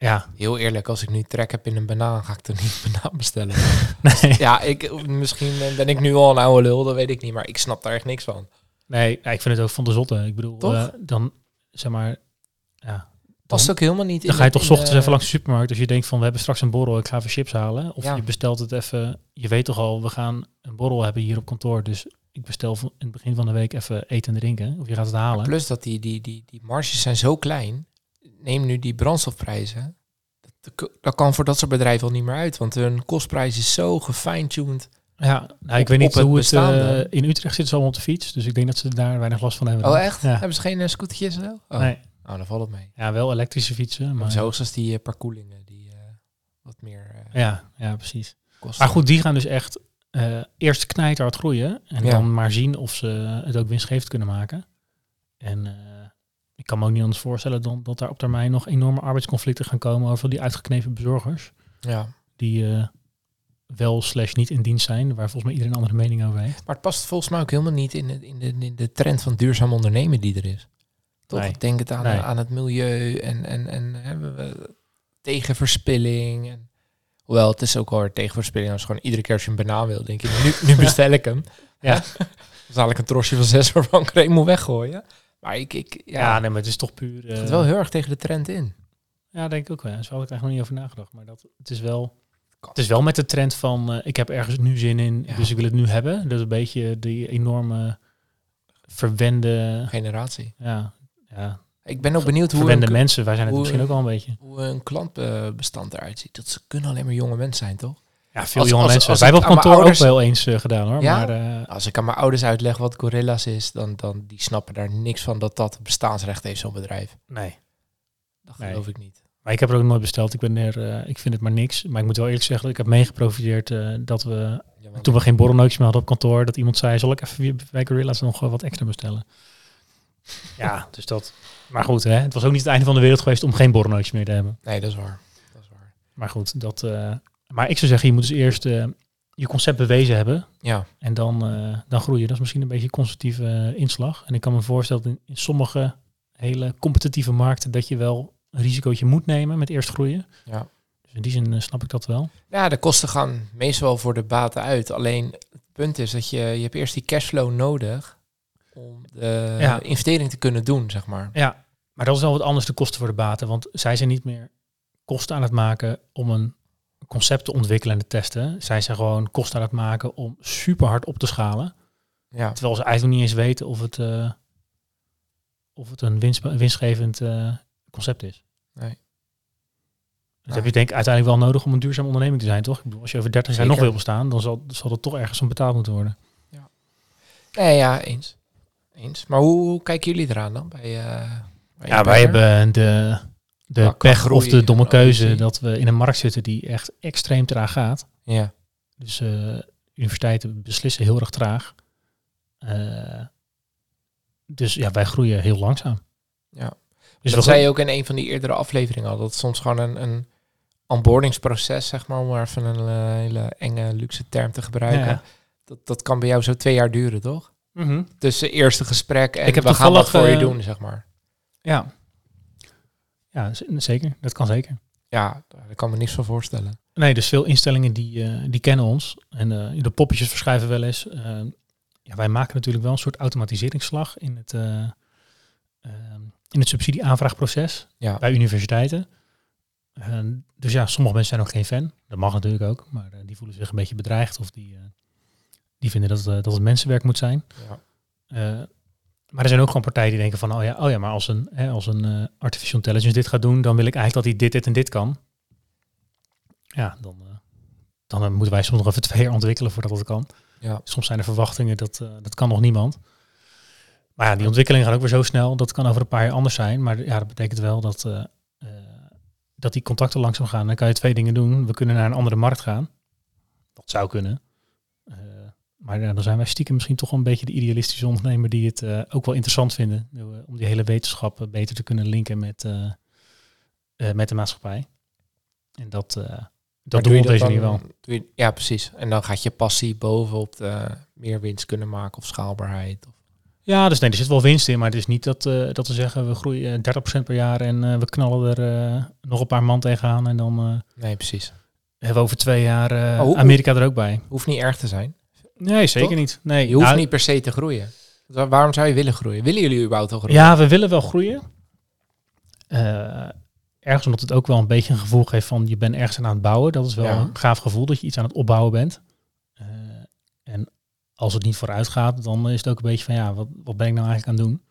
Ja, Heel eerlijk, als ik nu trek heb in een banaan, ga ik er niet een banaan bestellen. nee. ja, ik, misschien eh, ben ik nu al een oude lul, dat weet ik niet, maar ik snap daar echt niks van. Nee, ja, ik vind het ook van de zotte. Ik bedoel, Toch? eh, dan zeg maar, ja. Past ook helemaal niet in dan ga je toch ochtends de- even langs de supermarkt. Als je denkt van we hebben straks een borrel, ik ga even chips halen. Of Ja. je bestelt het even. Je weet toch al, we gaan een borrel hebben hier op kantoor. Dus ik bestel van- in het begin van de week even eten en drinken. Of je gaat het halen. Plus dat die, die, die, die marges zijn zo klein. Neem nu die brandstofprijzen. Dat, dat kan voor dat soort bedrijven al niet meer uit. Want hun kostprijs is zo gefine-tuned. Ja, nou, ik weet niet het hoe het eh, in Utrecht zit. Ze allemaal op de fiets. Dus ik denk dat ze daar weinig last van hebben. Oh dan. echt? Ja. Hebben ze geen uh, scootertjes en zo? Oh. Nee. Oh, dan valt het mee. Ja, wel elektrische fietsen. Maar zo als die uh, parkoelingen die wat meer ja, ja, precies. kosten. Maar goed, die gaan dus echt eh, eerst knijterhard groeien. En Ja. dan maar zien of ze het ook winstgevend kunnen maken. En eh, ik kan me ook niet anders voorstellen dan dat daar op termijn nog enorme arbeidsconflicten gaan komen over die uitgeknepen bezorgers. Ja. Die eh, wel slash niet in dienst zijn, waar volgens mij iedereen een andere mening over heeft. Maar het past volgens mij ook helemaal niet in de, in de, in de trend van duurzaam ondernemen die er is. Toch? Nee. Denk het aan, Nee. aan het milieu en, en, en hebben we tegen verspilling. En, hoewel, het is ook weer tegen verspilling. Als gewoon iedere keer als je een banaan wil, denk je, nu, nu bestel ik hem. Ja. Dan zal ik een trosje van zes waarvan ik moet weggooien. Maar ik, ik ja, Ja, nee, maar het is toch puur... het eh, gaat wel heel erg tegen de trend in. Ja, denk ik ook wel. Zo had ik eigenlijk nog niet over nagedacht. Maar dat, het is wel... Het is wel met de trend van, eh, ik heb ergens nu zin in, Ja. dus ik wil het nu hebben. Dat is een beetje die enorme verwende... Generatie. Ja, ja, Ik ben ook benieuwd hoe verwende een, mensen, wij zijn het misschien ook wel een beetje. hoe een klantbestand eruit ziet. Dat ze kunnen alleen maar jonge mensen zijn, toch? Ja, veel Als- jonge als- mensen. als wij hebben op kantoor ouders- ook wel eens eh, gedaan hoor. Ja? Maar eh, Als ik aan mijn ouders uitleg wat Gorilla's is, dan, dan die snappen daar niks van dat dat bestaansrecht heeft, zo'n bedrijf. nee. Dat Nee. geloof ik niet. Maar ik heb er ook nooit besteld. Ik ben er, eh, ik vind het maar niks. Maar ik moet wel eerlijk zeggen dat ik heb meegeprofiteerd eh, dat we, Ja, toen we geen borrelnootjes meer hadden op kantoor, dat iemand zei, zal ik even weer bij Gorilla's nog wat extra bestellen? Ja, dus dat. Maar goed, hè, het was ook niet het einde van de wereld geweest om geen borrelnootjes meer te hebben. Nee, dat is waar. Dat is waar. Maar goed, dat. eh, maar ik zou zeggen, je moet dus eerst eh, je concept bewezen hebben. Ja, En dan, eh, dan groeien. Dat is misschien een beetje constructieve eh, inslag. En ik kan me voorstellen dat in, in sommige hele competitieve markten dat je wel een risicootje moet nemen met eerst groeien. ja. Dus in die zin snap ik dat wel. Ja, de kosten gaan meestal voor de baten uit. Alleen het punt is dat je, je hebt eerst die cashflow nodig om de Ja. investering te kunnen doen, zeg maar. Ja, maar dat is wel wat anders de kosten voor de baten. Want zij zijn niet meer kosten aan het maken om een concepten ontwikkelen en te testen. Zij zijn gewoon kosten aan het maken om super hard op te schalen. Ja. Terwijl ze eigenlijk niet eens weten of het, eh, of het een winst, winstgevend eh, concept is. Nee. Dat heb je denk ik uiteindelijk wel nodig om een duurzame onderneming te zijn, toch? Ik bedoel, als je over 30 jaar nog wil bestaan, dan zal, zal er toch ergens om betaald moeten worden. Nee, ja, eens. Eens. Maar hoe, hoe kijken jullie eraan dan? Bij, eh, bij Ja, wij hebben de, de qua pech of de domme en keuze dat we in een markt zitten die echt extreem traag gaat. Ja. Dus eh, universiteiten beslissen heel erg traag. Eh, dus ja, wij groeien heel langzaam. Ja. Dus dat zei je ook in een van die eerdere afleveringen al. Dat soms gewoon een, een onboardingsproces, zeg maar, om maar even een eh, hele enge luxe term te gebruiken. Ja. Dat, dat kan bij jou zo twee jaar duren, toch? Mhm. Tussen eerste gesprek en Ik heb we gaan wat voor je eh, doen, zeg maar. Ja. Ja, zeker. Dat kan zeker. Ja, daar kan me niks van voorstellen. Nee, dus veel instellingen die, eh, die kennen ons. En eh, de poppetjes verschuiven wel eens. Eh, ja, wij maken natuurlijk wel een soort automatiseringsslag in het, in het subsidieaanvraagproces Ja, bij universiteiten. Dus ja, sommige mensen zijn ook geen fan. Dat mag natuurlijk ook. Maar die voelen zich een beetje bedreigd. Of die, die vinden dat, het, dat het mensenwerk moet zijn. ja. Maar er zijn ook gewoon partijen die denken van, oh ja, oh ja maar als een, hè, als een eh, artificial intelligence dit gaat doen, dan wil ik eigenlijk dat hij dit, dit en dit kan. Ja, dan, eh, dan eh, moeten wij soms nog even twee jaar ontwikkelen voordat dat kan. Ja. Soms zijn er verwachtingen, dat, dat kan nog niemand. Maar ja, die ontwikkeling gaat ook weer zo snel, dat kan over een paar jaar anders zijn. Maar ja, dat betekent wel dat, dat die contacten langzaam gaan. Dan kan je twee dingen doen. We kunnen naar een andere markt gaan. Dat zou kunnen. Eh, maar ja, dan zijn wij stiekem misschien toch wel een beetje de idealistische ondernemer die het eh, ook wel interessant vinden. eh, Om die hele wetenschap eh, beter te kunnen linken met, eh, eh, met de maatschappij. En dat, eh, dat doe doen je we op deze manier wel. je- ja, precies. En dan gaat je passie bovenop de meer winst kunnen maken of schaalbaarheid. Of, Ja, dus nee, er zit wel winst in, maar het is niet dat, eh, dat we zeggen we groeien eh, 30% per jaar en eh, we knallen er eh, nog een paar man tegenaan en dan eh, nee, precies. hebben we over twee jaar eh, Oh, Amerika er ook bij. Hoeft niet erg te zijn. Nee, zeker Toch? niet. Nee, Je hoeft nou, niet per se te groeien. Wa- Waarom zou je willen groeien? Willen jullie überhaupt al groeien? Ja, we willen wel groeien. Eh, ergens omdat het ook wel een beetje een gevoel geeft van je bent ergens aan het bouwen. Dat is wel Ja. een gaaf gevoel dat je iets aan het opbouwen bent. Eh, en als het niet vooruit gaat, dan is het ook een beetje van ja, wat, wat ben ik nou eigenlijk aan het doen?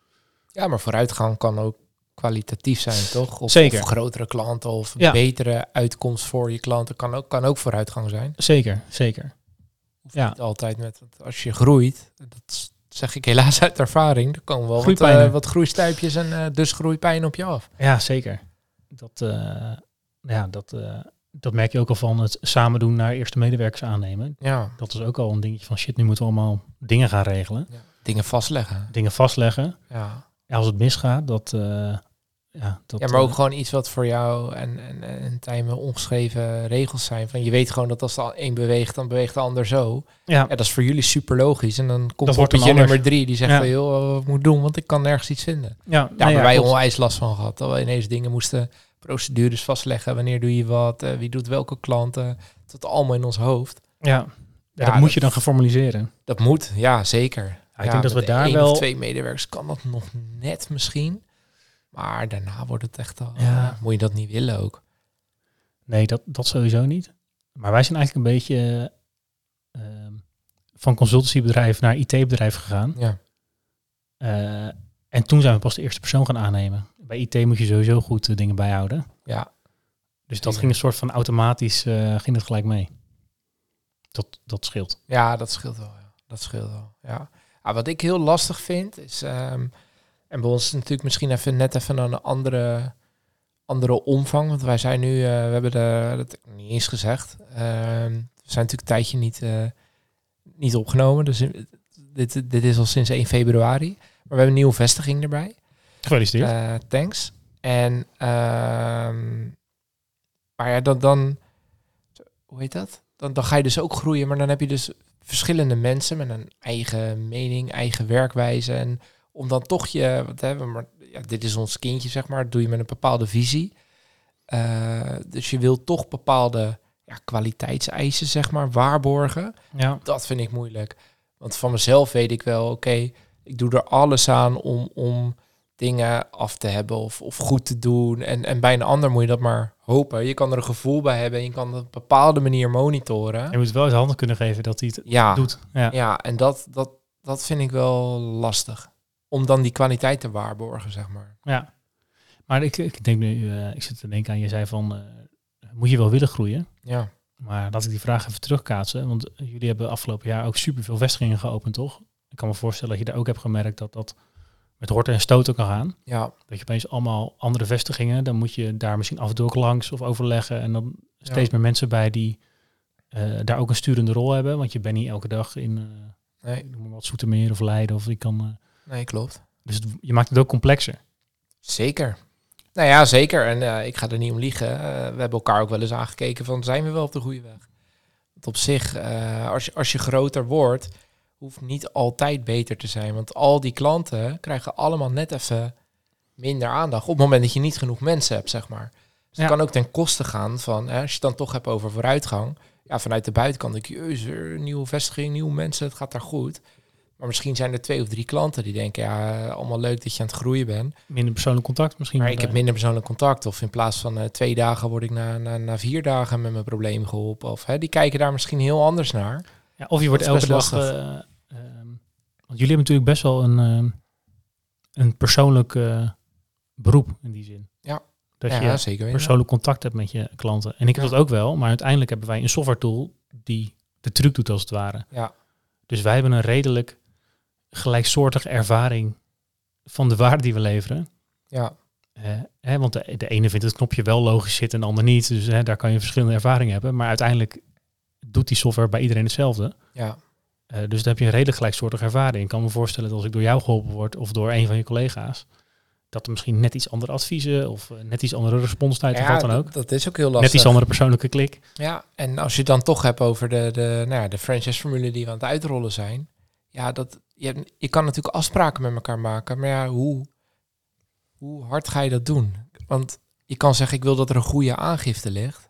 Ja, maar vooruitgang kan ook kwalitatief zijn, toch? Of, Zeker. of grotere klanten of Ja. betere uitkomst voor je klanten kan ook, kan ook vooruitgang zijn. Zeker, zeker. Hoeft Ja. niet altijd met, als je groeit, dat zeg ik helaas uit ervaring, er komen wel wat, eh, wat groeistuipjes en eh, dus groeipijn op je af. Ja, zeker. Dat, eh, ja, dat, dat merk je ook al van het samen doen naar eerste medewerkers aannemen. Ja, Dat is ook al een dingetje van shit, nu moeten we allemaal dingen gaan regelen. dingen vastleggen. Dingen vastleggen. Ja. Ja, als het misgaat, dat... ja, dat ja, maar ook eh, gewoon iets wat voor jou en, en, en Tijmen ongeschreven regels zijn. Van je weet gewoon dat als de een beweegt, dan beweegt de ander zo. ja, Ja, dat is voor jullie super logisch. En dan komt poppetje nummer drie die zegt Ja. van, joh, wat ik moet doen, want ik kan nergens iets vinden. ja, maar ja, wij onwijs last van gehad. Dat we ineens dingen moesten, procedures vastleggen. Wanneer doe je wat, eh, wie doet welke klanten. Dat allemaal in ons hoofd. Ja, dat moet je dan gaan formaliseren. Dat moet, ja, zeker. Ik denk dat we daar één wel- of twee medewerkers kan dat nog net misschien. Maar daarna wordt het echt al... Ja. Moet je dat niet willen ook. Nee, dat, dat sowieso niet. Maar wij zijn eigenlijk een beetje eh, ehm, van consultancybedrijf naar IT-bedrijf gegaan. Ja, Eh, en toen zijn we pas de eerste persoon gaan aannemen. Bij IT moet je sowieso goed eh, dingen bijhouden. ja. Dus dat ging een soort van automatisch, eh, ging het gelijk mee. Dat, dat scheelt. Ja, dat scheelt wel. Ja. Dat scheelt wel. Ja. Ah, wat ik heel lastig vind is. ehm, en bij ons is het natuurlijk misschien even net even een andere, andere omvang. Want wij zijn nu, eh, we hebben de, dat heb ik niet eens gezegd. ehm, we zijn natuurlijk een tijdje niet, eh, niet opgenomen. Dus dit, dit is al sinds 1 februari. Maar we hebben een nieuwe vestiging erbij. Gefeliciteerd. Eh, thanks. En ehm, maar ja, dan, dan hoe heet dat? Dan, dan ga je dus ook groeien, maar dan heb je dus verschillende mensen met een eigen mening, eigen werkwijze. En om dan toch je, wat hebben we, maar ja, dit is ons kindje, zeg maar, dat doe je met een bepaalde visie. Eh, dus je wil toch bepaalde ja, kwaliteitseisen, zeg maar, waarborgen ja. dat vind ik moeilijk. Want van mezelf weet ik wel, oké, ik doe er alles aan om, om dingen af te hebben of, of goed te doen. En, en bij een ander moet je dat maar hopen. Je kan er een gevoel bij hebben en je kan het op een bepaalde manier monitoren. Je moet wel eens handen kunnen geven dat hij het Ja, doet. Ja. ja en dat, dat, dat vind ik wel lastig. Om dan die kwaliteit te waarborgen, zeg maar. ja. Maar ik, ik denk nu, eh, ik zit te denken aan, je zei van, eh, moet je wel willen groeien? Ja, Maar laat ik die vraag even terugkaatsen. Want jullie hebben afgelopen jaar ook superveel vestigingen geopend, toch? Ik kan me voorstellen dat je daar ook hebt gemerkt dat dat met horten en stoten kan gaan. ja, Dat je opeens allemaal andere vestigingen, dan moet je daar misschien af en toe ook langs of overleggen. En dan steeds Ja. meer mensen bij die eh, daar ook een sturende rol hebben. Want je bent niet elke dag in eh nee, noem maar wat Zoetermeer of Leiden. Of je kan, nee, klopt. dus het- je maakt het ook complexer. Zeker. Nou ja, zeker. En eh, ik ga er niet om liegen. Eh, we hebben elkaar ook wel eens aangekeken van zijn we wel op de goede weg. Want op zich, eh, als, je, als je groter wordt, hoeft niet altijd beter te zijn. Want al die klanten krijgen allemaal net even minder aandacht. Op het moment dat je niet genoeg mensen hebt, zeg maar. Dus Ja. het kan ook ten koste gaan van, hè, als je het dan toch hebt over vooruitgang. Ja, vanuit de buitenkant denk je, "Jezus, er een nieuwe vestiging, nieuwe mensen, het gaat daar goed. Maar misschien zijn er twee of drie klanten die denken, ja, allemaal leuk dat je aan het groeien bent. Minder persoonlijk contact misschien. Maar ik heb minder persoonlijk contact. Of in plaats van eh, twee dagen word ik na, na, na vier dagen met mijn probleem geholpen. Of hè, die kijken daar misschien heel anders naar. Ja, of je wordt elke dag. eh, ehm, want jullie hebben natuurlijk best wel een, ehm, een persoonlijk eh, beroep in die zin. Ja. Dat ja, je zeker persoonlijk contact hebt met je klanten. En ik heb Ja. dat ook wel, maar uiteindelijk hebben wij een software tool die de truc doet als het ware. Ja, Dus wij hebben een redelijk gelijksoortige ervaring van de waarde die we leveren. ja, Eh, hè, want de, de ene vindt het knopje wel logisch zitten en de ander niet. Dus hè, daar kan je verschillende ervaringen hebben. Maar uiteindelijk doet die software bij iedereen hetzelfde. ja, Eh, dus dan heb je een redelijk gelijksoortige ervaring. Ik kan me voorstellen dat als ik door jou geholpen word of door een van je collega's, dat er misschien net iets andere adviezen of eh, net iets andere responstijd of ja wat dan ook. dat, dat is ook heel lastig. Net iets andere persoonlijke klik. Ja, en als je het dan toch hebt over de, de, nou ja, de franchise-formule die we aan het uitrollen zijn. Ja, dat, je, hebt- je kan natuurlijk afspraken met elkaar maken. Maar ja, hoe, hoe hard ga je dat doen? Want je kan zeggen, ik wil dat er een goede aangifte ligt.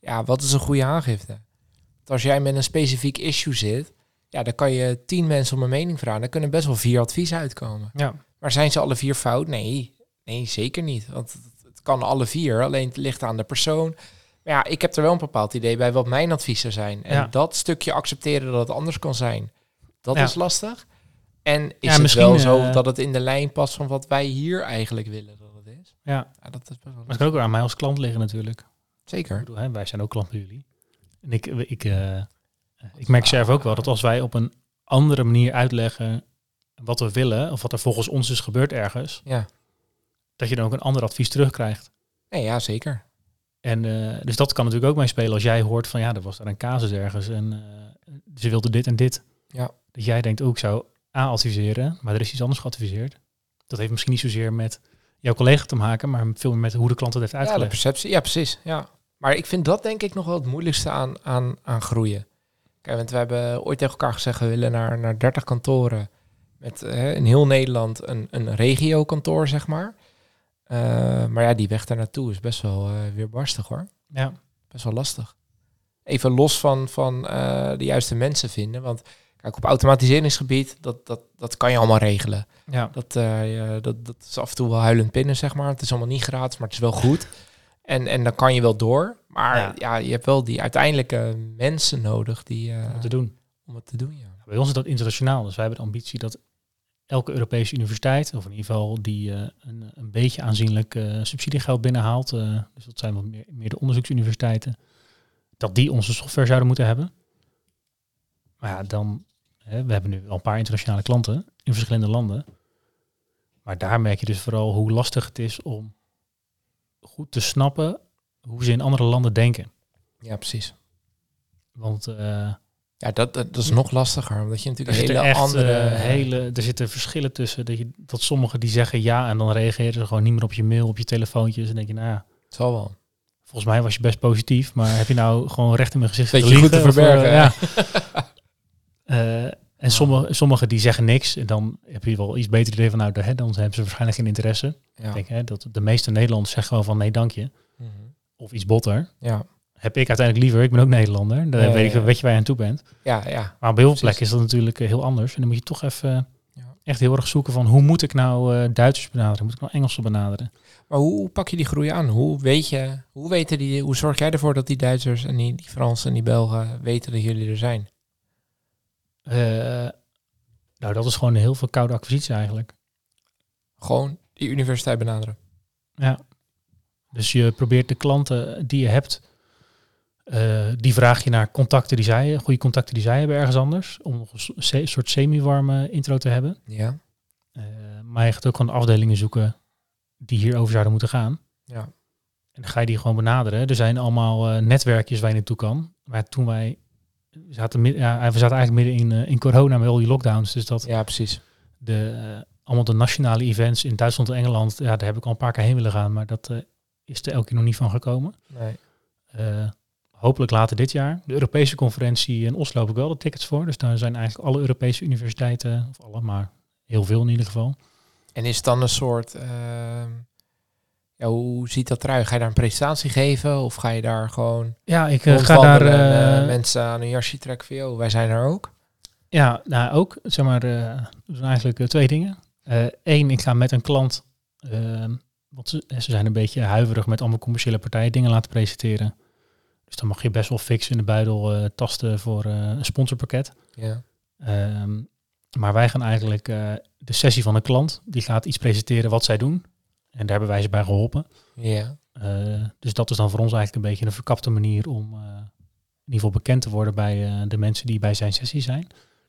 Ja, wat is een goede aangifte? Want als jij met een specifiek issue zit, ja, dan kan je tien mensen om een mening vragen. Dan kunnen best wel vier adviezen uitkomen. Ja. Maar zijn ze alle vier fout? Nee, nee, zeker niet. Want het, kan alle vier, alleen het ligt aan de persoon. Maar ja, ik heb er wel een bepaald idee bij wat mijn adviezen zijn. En Ja. dat dat stukje accepteren dat het anders kan zijn, dat Ja. is lastig. En is Ja, het misschien, wel zo eh, dat het in de lijn past van wat wij hier eigenlijk willen dat het is? Ja, Ja, dat is best wel maar het kan ook weer aan mij als klant liggen natuurlijk. Ik Zeker. bedoel, hè, wij zijn ook klant bij jullie. En ik, ik, eh, ik merk zelf ook wel dat als wij op een andere manier uitleggen wat we willen, of wat er volgens ons is gebeurd ergens, Ja. dat je dan ook een ander advies terugkrijgt. Nee, ja, zeker. En eh, dus dat kan natuurlijk ook meespelen als jij hoort van ja, er was daar een casus ergens en ze wilde dit en dit. Ja. Dat jij denkt, ook ik zou A adviseren, maar er is iets anders geadviseerd. Dat heeft misschien niet zozeer met jouw collega te maken, maar veel meer met hoe de klant het heeft Ja, de uitgelegd. perceptie. Ja, precies. Ja. Maar ik vind dat denk ik nog wel het moeilijkste aan, aan, aan groeien. Kijk, want we hebben ooit tegen elkaar gezegd, we willen naar, naar 30 kantoren. Met eh, in heel Nederland een, een regiokantoor, zeg maar. Eh, maar ja, die weg daar naartoe is best wel eh, weer barstig hoor. Ja. Best wel lastig. Even los van, van de juiste mensen vinden. Want kijk, op automatiseringsgebied, dat, dat, dat kan je allemaal regelen. Ja. Dat, eh, dat, dat is af en toe wel huilend pinnen, zeg maar. Het is allemaal niet gratis, maar het is wel goed. En, en dan kan je wel door. Maar Ja. ja, je hebt wel die uiteindelijke mensen nodig die, eh, om te doen. om het te doen. Ja. Bij ons is dat internationaal, dus wij hebben de ambitie dat elke Europese universiteit, of in ieder geval die eh, een, een beetje aanzienlijk subsidiegeld binnenhaalt, dus dat zijn wat meer, meer de onderzoeksuniversiteiten, dat die onze software zouden moeten hebben. Maar ja, dan, hè, we hebben nu al een paar internationale klanten in verschillende landen. Maar daar merk je dus vooral hoe lastig het is om goed te snappen hoe ze in andere landen denken. ja, precies. Want eh, Ja, dat, dat, is nog lastiger, omdat je natuurlijk hele echt andere... eh, hele, er zitten verschillen tussen. Dat, je, dat sommigen die zeggen ja en dan reageren ze gewoon niet meer op je mail, op je telefoontjes. En denk je, nou ja, Het zal wel. volgens mij was je best positief, maar heb je nou gewoon recht in mijn gezicht Beetje goed te of, eh, verbergen, ja. Eh, en sommige, sommigen die zeggen niks. En dan heb je wel iets beter idee van, nou, hè, dan hebben ze waarschijnlijk geen interesse. Ja. Ik denk hè, dat de meeste Nederlanders zeggen gewoon van nee, dank je. Mhm. Of iets botter. ja. Heb ik uiteindelijk liever, ik ben ook Nederlander. Dan Ja, weet, ik, weet je waar je aan toe bent. ja, ja. Maar op heel veel plekken is dat natuurlijk eh, heel anders. En dan moet je toch even echt heel erg zoeken van hoe moet ik nou eh, Duitsers benaderen? Moet ik nou Engelsen benaderen? Maar hoe, hoe pak je die groei aan? Hoe weet je, hoe weten die, hoe zorg jij ervoor dat die Duitsers en die, die Fransen en die Belgen weten dat jullie er zijn? Eh, nou, dat is gewoon heel veel koude acquisitie eigenlijk. Gewoon die universiteit benaderen. Ja. Dus je probeert de klanten die je hebt, eh, die vraag je naar contacten die zij, goede contacten die zij hebben ergens anders, om nog een soort semi-warme intro te hebben. Ja. Eh, maar je gaat ook gewoon afdelingen zoeken die hierover zouden moeten gaan. Ja. En dan ga je die gewoon benaderen. Er zijn allemaal netwerkjes waar je naartoe kan. Maar toen wij we zaten, ja, we zaten eigenlijk midden in, eh, in corona met al die lockdowns. Dus dat Ja, precies. de, eh, allemaal de nationale events in Duitsland en Engeland, ja, daar heb ik al een paar keer heen willen gaan. Maar dat eh, is er elke keer nog niet van gekomen. Nee. Hopelijk later dit jaar. De Europese conferentie in Oslo heb ik wel de tickets voor. Dus daar zijn eigenlijk alle Europese universiteiten, of alle, maar heel veel in ieder geval. En is het dan een soort, ehm, ja, hoe ziet dat eruit? Ga je daar een presentatie geven of ga je daar gewoon Ja, ik eh, ga daar... en, eh, eh, mensen aan een jasje trekken van, wij zijn er ook? Ja, nou ook, zeg maar, er zijn eigenlijk twee dingen. Eén, ik ga met een klant, ehm, want ze, ze zijn een beetje huiverig met allemaal commerciële partijen dingen laten presenteren. Dus dan mag je best wel fix in de buidel tasten voor een sponsorpakket. Ja. Ehm, maar wij gaan eigenlijk de sessie van een klant, die gaat iets presenteren wat zij doen. En daar hebben wij ze bij geholpen. Ja. Eh, dus dat is dan voor ons eigenlijk een beetje een verkapte manier om eh, in ieder geval bekend te worden bij eh, de mensen die bij zijn sessie zijn.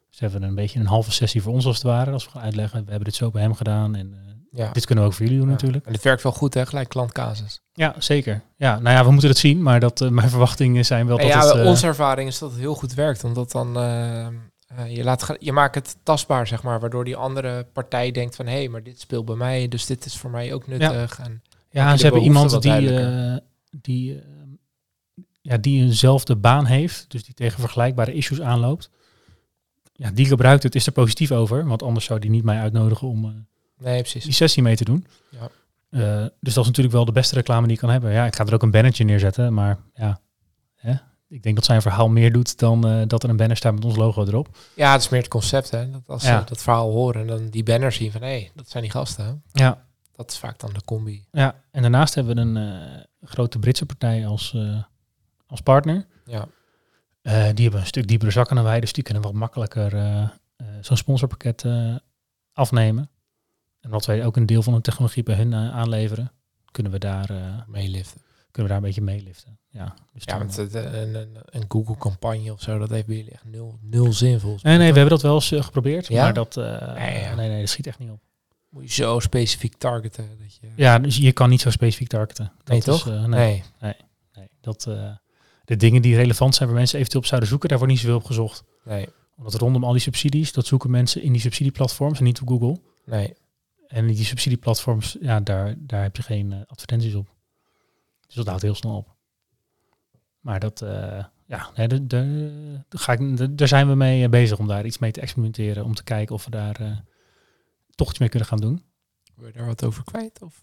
Dus hebben we een beetje een halve sessie voor ons als het ware. Als we gaan uitleggen, we hebben dit zo bij hem gedaan en ja. dit kunnen we ook voor jullie doen Ja. natuurlijk. En dit werkt wel goed, hè? Gelijk klantcasus. Ja, zeker. Ja, nou ja, we moeten het zien, maar dat, mijn verwachtingen zijn wel En dat ja, het... onze ervaring is dat het heel goed werkt. Omdat dan, eh, je, laat, je maakt het tastbaar, zeg maar. Waardoor die andere partij denkt van, hé, hey, maar dit speelt bij mij. Dus dit is voor mij ook nuttig. En, Ja, ze hebben iemand die, eh, die, eh, ja, die eenzelfde baan heeft, dus die tegen vergelijkbare issues aanloopt. Ja, die gebruikt het, is er positief over, want anders zou die niet mij uitnodigen om nee, precies. die sessie mee te doen. Ja. Dus dat is natuurlijk wel de beste reclame die je kan hebben. Ja, ik ga er ook een bannertje neerzetten, maar ja, hè? Ik denk dat zijn verhaal meer doet dan eh, dat er een banner staat met ons logo erop. Ja, het is meer het concept, hè. Dat als Ja. ze dat verhaal horen en dan die banner zien van, hé, hey, dat zijn die gasten. hè. Ja, Dat is vaak dan de combi. ja. en daarnaast hebben we een eh, grote Britse partij als, eh, als partner. Ja. Die hebben een stuk diepere zakken dan wij, dus die kunnen wat makkelijker zo'n sponsorpakket afnemen. En wat wij ook een deel van de technologie bij hun aanleveren, kunnen we daar, Meeliften. Kunnen we daar een beetje meeliften. Ja, dus Ja, dan- want het, eh, een, een, een Google-campagne of zo, dat heeft bij jullie echt nul, nul zin volgens Nee, mij. nee, we hebben dat wel eens eh, geprobeerd, Ja? maar dat, eh, Nee, ja. nee, nee, dat schiet echt niet op. Moet je zo specifiek targeten. Dat je... Ja, dus je kan niet zo specifiek targeten. Dat Nee, is, toch? eh, nee, nee. nee, dat, eh, de dingen die relevant zijn waar mensen eventueel op zouden zoeken, daar wordt niet zoveel op gezocht. nee, Omdat rondom al die subsidies, dat zoeken mensen in die subsidieplatforms en niet op Google. nee. En die subsidieplatforms, ja, daar, daar heb je geen eh, advertenties op. Dus dat houdt heel snel op. Maar dat, eh, ja, nee, de, de, daar ga ik, daar zijn we mee eh, bezig om daar iets mee te experimenteren. Om te kijken of we daar eh, toch iets mee kunnen gaan doen. Wil je daar wat over kwijt? Of?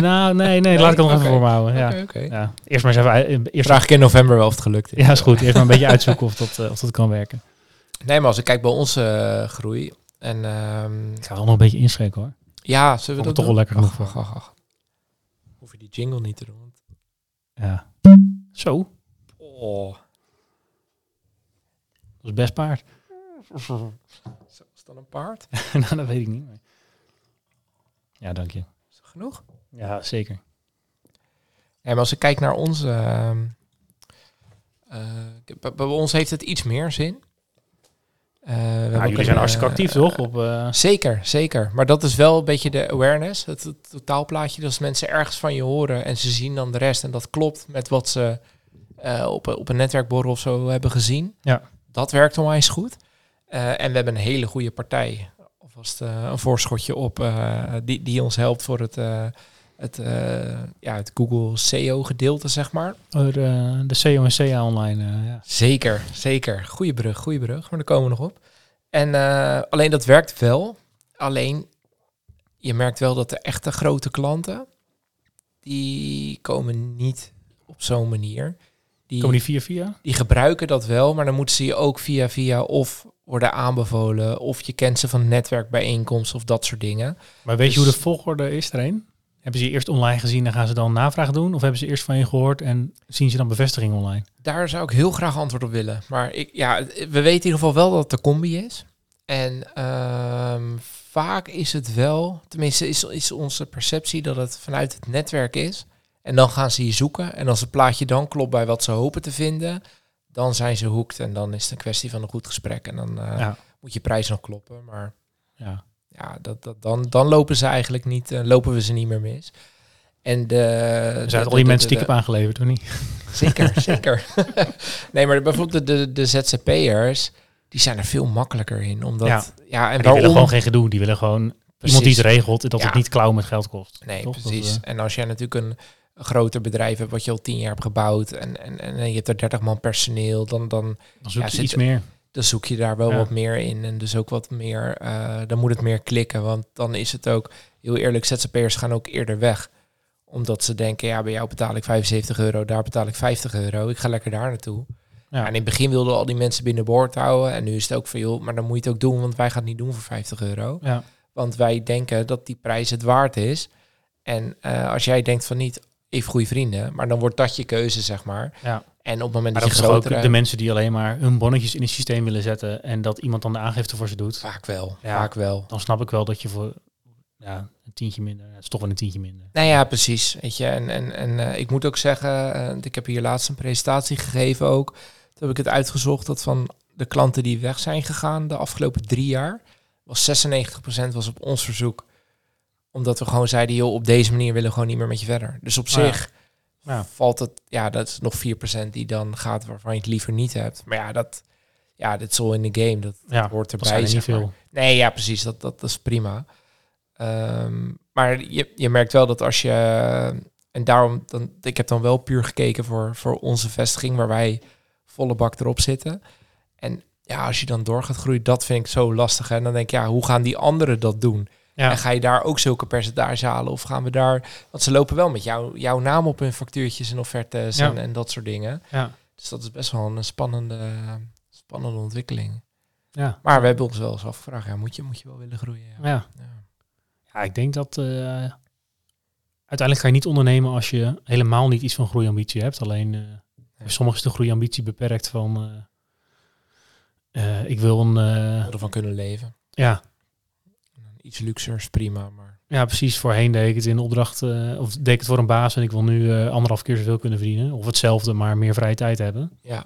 Nou, nee, nee, laat ik het nog even voor me houden. Ja. Ja. Eerst maar eens even, eerst, Vraag ik in november wel of het gelukt is. ja, is goed. Eerst maar een beetje uitzoeken of dat, of dat kan werken. Nee, maar als ik kijk bij onze groei. En ehm, Ik ga wel nog een beetje inschenken hoor. ja, zullen we dat toch wel lekker genoeg Ach, voor. ach, ach, ach. Hoef je die jingle niet te doen. want- Ja. Zo, Oh. dat is best paard. Zo, is dat een paard? nou, dat weet ik niet. maar- Ja, dank je. Is dat genoeg? Ja, zeker. Ja, maar als ik kijk naar onze... ehm, eh, bij, bij ons heeft het iets meer zin. We hebben Nou, jullie zijn hartstikke eh, actief, toch? Op, eh, Zeker, zeker. Maar dat is wel een beetje de awareness, het, het totaalplaatje. Dat als mensen ergens van je horen en ze zien dan de rest en dat klopt met wat ze op, een- op een netwerkborrel of zo hebben gezien. Ja. Dat werkt onwijs goed. En we hebben een hele goede partij, alvast een voorschotje op, die, die ons helpt voor het, het, eh, ja, het Google SEO gedeelte, zeg maar. oh, de, de CO en CA online. eh, ja. Zeker, zeker. Goeie brug, goede brug. Maar daar komen we nog op. En eh, alleen dat werkt wel. Alleen je merkt wel dat de echte grote klanten, die komen niet op zo'n manier. Die, Komen die via via? die gebruiken dat wel, maar dan moeten ze je ook via via of worden aanbevolen. Of je kent ze van netwerkbijeenkomsten of dat soort dingen. Maar weet je Dus- hoe de volgorde is erheen? Hebben ze je eerst online gezien en gaan ze dan navraag doen? Of hebben ze eerst van je gehoord en zien ze dan bevestiging online? Daar zou ik heel graag antwoord op willen. Maar ik, ja, we weten in ieder geval wel dat het de combi is. En ehm, vaak is het wel, tenminste is, is onze perceptie dat het vanuit het netwerk is. En dan gaan ze je zoeken. En als het plaatje dan klopt bij wat ze hopen te vinden, dan zijn ze hoekt. En dan is het een kwestie van een goed gesprek. En dan eh, Ja. moet je prijs nog kloppen. Maar Ja. Ja, dat, dat, dan, dan lopen ze eigenlijk niet, eh, lopen we ze niet meer mis. En de, Er zijn de- al die mensen stiekem aangeleverd, of niet? Zeker, zeker. nee, maar bijvoorbeeld de, de, de ZZP'ers, die zijn er veel makkelijker in. Omdat, Ja. ja, en En die waarom? willen gewoon geen gedoe. Die willen gewoon iemand die het regelt en dat Ja. het niet klauw met geld kost. Nee, Toch? Dat, precies. eh, en als jij natuurlijk een, een groter bedrijf hebt wat je al tien jaar hebt gebouwd en, en, en je hebt er 30 man personeel, dan, dan, dan zoek Ja, je zit- iets meer. Dan zoek je daar wel Ja. wat meer in. En dus ook wat meer, eh, dan moet het meer klikken. Want dan is het ook, heel eerlijk, ZZP'ers gaan ook eerder weg. Omdat ze denken, ja, bij jou betaal ik 75 euro, daar betaal ik 50 euro. Ik ga lekker daar naartoe. Ja. En in het begin wilden al die mensen binnen boord houden. En nu is het ook van, joh, maar dan moet je het ook doen, want wij gaan het niet doen voor 50 euro. Ja. Want wij denken dat die prijs het waard is. En eh, als jij denkt van niet, even goede vrienden, maar dan wordt dat je keuze, zeg maar. Ja. En op het moment Maar dat dat je toch ook grotere... de mensen die alleen maar hun bonnetjes in het systeem willen zetten en dat iemand dan de aangifte voor ze doet. Vaak wel, Ja. vaak wel. Dan snap ik wel dat je voor ja, een tientje minder, het is toch wel een tientje minder. Nou ja, precies. Weet je, en, en, en eh, ik moet ook zeggen, eh, ik heb hier laatst een presentatie gegeven ook. Toen heb ik het uitgezocht dat van de klanten die weg zijn gegaan de afgelopen drie jaar, was 96% was op ons verzoek. Omdat we gewoon zeiden, joh, op deze manier willen we gewoon niet meer met je verder. Dus op ja. zich Ja. Valt het, ja, dat is nog 4% die dan gaat waarvan je het liever niet hebt. Maar ja, dat, ja, dit is al in de game. Dat, Ja, hoort erbij. er niet zeg maar. veel. Nee, ja, precies. Dat, dat, dat is prima. Ehm, maar je, je merkt wel dat als je... En daarom, dan, ik heb dan wel puur gekeken voor, voor onze vestiging, waar wij volle bak erop zitten. En ja, als je dan door gaat groeien, dat vind ik zo lastig. En dan denk ik, ja, hoe gaan die anderen dat doen? Ja. En ga je daar ook zulke percentage halen? Of gaan we daar... Want ze lopen wel met jou, jouw naam op hun factuurtjes en offertes Ja. en, en dat soort dingen. Ja. Dus dat is best wel een spannende, spannende ontwikkeling. Ja. Maar we hebben ons wel eens afgevraagd, ja, moet, je, moet je wel willen groeien? Ja. Ja. Ik denk dat eh, uiteindelijk ga je niet ondernemen als je helemaal niet iets van groeiambitie hebt. Alleen eh bij sommigen is de groeiambitie beperkt van eh, eh, ik wil een eh, ervan kunnen leven. ja, Iets luxer is prima, maar ja, precies. Voorheen deed ik het in opdracht eh, of deed ik het voor een baas en ik wil nu eh, anderhalf keer zoveel kunnen verdienen. Of hetzelfde, maar meer vrije tijd hebben. ja,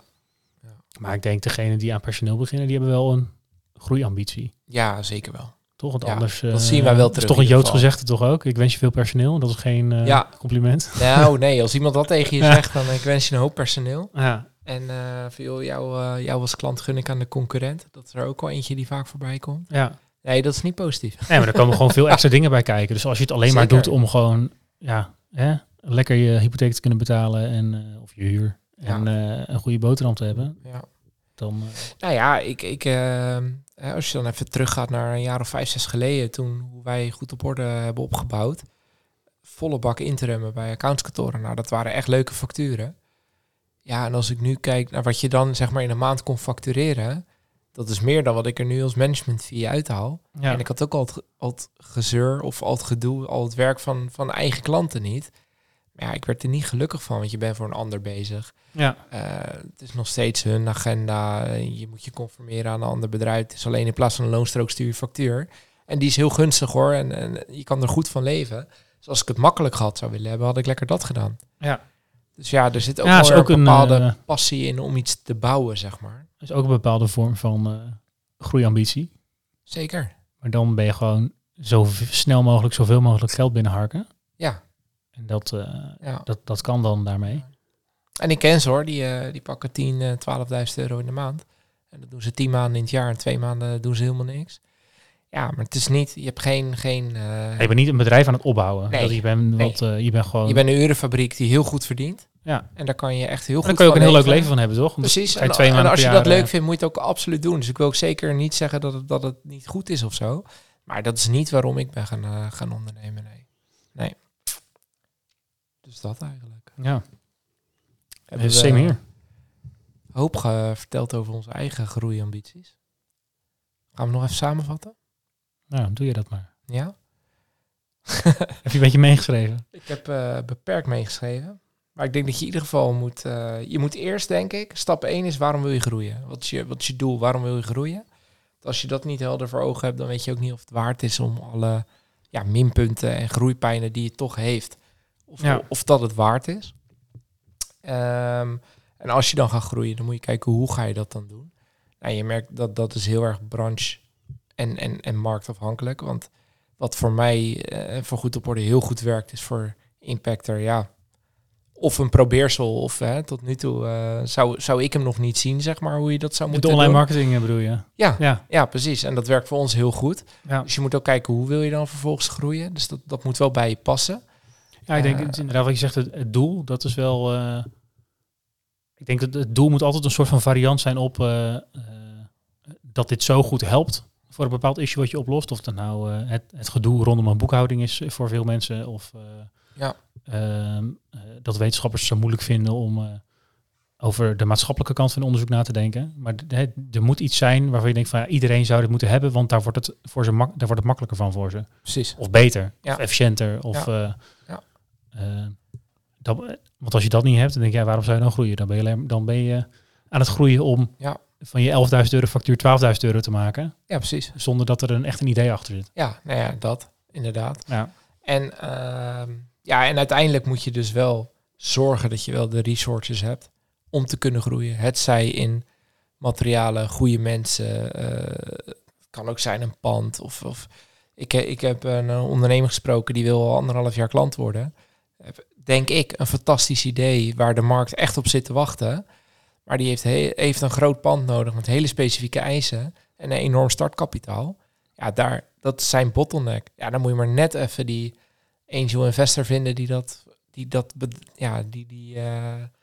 Maar ik denk degenen die aan personeel beginnen, die hebben wel een groeiambitie. ja zeker wel. Toch? Want Ja, anders. dat eh, zien wij wel Dat is terug toch een Joods gezegde toch ook? Ik wens je veel personeel. Dat is geen Ja. compliment. Nou, nee, als iemand dat tegen je Ja. zegt, dan ik wens je een hoop personeel. Ja, En eh van, joh, jou, eh, jou als klant gun ik aan de concurrent. Dat is er ook wel eentje die vaak voorbij komt. ja. Nee, dat is niet positief. Nee, maar er komen gewoon veel extra dingen bij kijken. Dus als je het alleen maar doet om gewoon ja, hè, lekker je hypotheek te kunnen betalen en, eh, of je huur en eh, een goede boterham te hebben, Ja. dan eh, Nou ja, ik, ik, als je dan even teruggaat naar een jaar of vijf, zes geleden, toen hoe wij goed op orde hebben opgebouwd, volle bak interimen bij accountskantoren. Nou, dat waren echt leuke facturen. Ja, en als ik nu kijk naar wat je dan zeg maar in een maand kon factureren, dat is meer dan wat ik er nu als management fee uithaal. ja. En ik had ook al het, al het gezeur of al het gedoe, al het werk van, van eigen klanten niet. Maar ja, ik werd er niet gelukkig van, want je bent voor een ander bezig. ja, Eh, het is nog steeds hun agenda. Je moet je conformeren aan een ander bedrijf. Het is alleen in plaats van een loonstrook stuur je factuur. En die is heel gunstig hoor. En, en je kan er goed van leven. Dus als ik het makkelijk gehad zou willen hebben, had ik lekker dat gedaan. ja. Dus ja, er zit ook Ja, wel ook een, bepaalde eh, passie in om iets te bouwen, zeg maar. Dat is ook een bepaalde vorm van eh, groeiambitie. Zeker. Maar dan ben je gewoon zo snel mogelijk zoveel mogelijk geld binnenharken. Ja, En dat, eh, ja. dat, dat kan dan daarmee. En ik ken ze hoor, die, eh, die pakken 10, eh 12.000 euro in de maand. En dat doen ze 10 maanden in het jaar en twee maanden doen ze helemaal niks. Ja, maar het is niet, je hebt geen, geen eh, je bent niet een bedrijf aan het opbouwen. Nee, Dat je, bent, nee. wat, eh, je bent gewoon... je bent een urenfabriek die heel goed verdient. ja. En daar kan je echt heel goed dan kan je ook een heel leuk leven van hebben, toch? Want Precies. En, twee en als je dat leuk eh, vindt, moet je het ook absoluut doen. Dus ik wil ook zeker niet zeggen dat het, dat het niet goed is of zo. Maar dat is niet waarom ik ben gaan, gaan ondernemen, nee. Nee. Dus dat eigenlijk. Ja, Hebben same we hier. hoop verteld over onze eigen groeiambities. Gaan we nog even samenvatten? Nou, doe je dat maar. Ja? Heb je een beetje meegeschreven? Ik heb eh, beperkt meegeschreven. Maar ik denk dat je in ieder geval moet... eh, je moet eerst, denk ik... Stap 1 is waarom wil je groeien? Wat is je, wat is je doel? Waarom wil je groeien? Als je dat niet helder voor ogen hebt... dan weet je ook niet of het waard is om alle ja, minpunten en groeipijnen die je toch heeft... of, Ja. of dat het waard is. Ehm, en als je dan gaat groeien... dan moet je kijken hoe ga je dat dan doen. Nou, je merkt dat dat is heel erg branche en, en, en marktafhankelijk. Want wat voor mij eh, voor goed op orde heel goed werkt, is voor Impactor, ja. Of een probeersel, of hè, tot nu toe eh, zou, zou ik hem nog niet zien, zeg maar, hoe je dat zou De moeten online doen. marketing eh, bedoel je? Ja, Ja. ja, precies. En dat werkt voor ons heel goed. Ja, Dus je moet ook kijken, hoe wil je dan vervolgens groeien? Dus dat, dat moet wel bij je passen. ja ik denk inderdaad wat je zegt, het, het doel, dat is wel... ik denk dat het doel moet altijd een soort van variant zijn op dat dit zo goed helpt voor een bepaald issue wat je oplost. Of dat nou eh, het, het gedoe rondom een boekhouding is voor veel mensen. Of eh, Ja. ehm, eh, dat wetenschappers het zo moeilijk vinden om over de maatschappelijke kant van onderzoek na te denken. Maar er moet iets zijn waarvan je denkt van ja, iedereen zou dit moeten hebben, want daar wordt het voor ze daar wordt het makkelijker van voor ze. Precies. Of beter, Ja. of efficiënter. Of, Ja. Ja. dat, want als je dat niet hebt, dan denk je, ja, waarom zou je dan groeien? Dan ben je, dan ben je aan het groeien om Ja. Van je 11.000 euro factuur 12.000 euro te maken, Ja, precies. zonder dat er een echt een idee achter zit. Ja, nou ja, dat, inderdaad. Ja, En, ehm, ja, en uiteindelijk moet je dus wel zorgen dat je wel de resources hebt om te kunnen groeien. Het zij in materialen, goede mensen. eh, het kan ook zijn een pand. Of, of ik, ik heb een ondernemer gesproken die wil al anderhalf jaar klant worden. Denk ik een fantastisch idee waar de markt echt op zit te wachten. Maar die heeft, he- heeft een groot pand nodig met hele specifieke eisen en een enorm startkapitaal. Ja, daar, dat is zijn bottleneck. Ja, dan moet je maar net even die angel investor vinden die dat, die dat, ja, die, die, eh,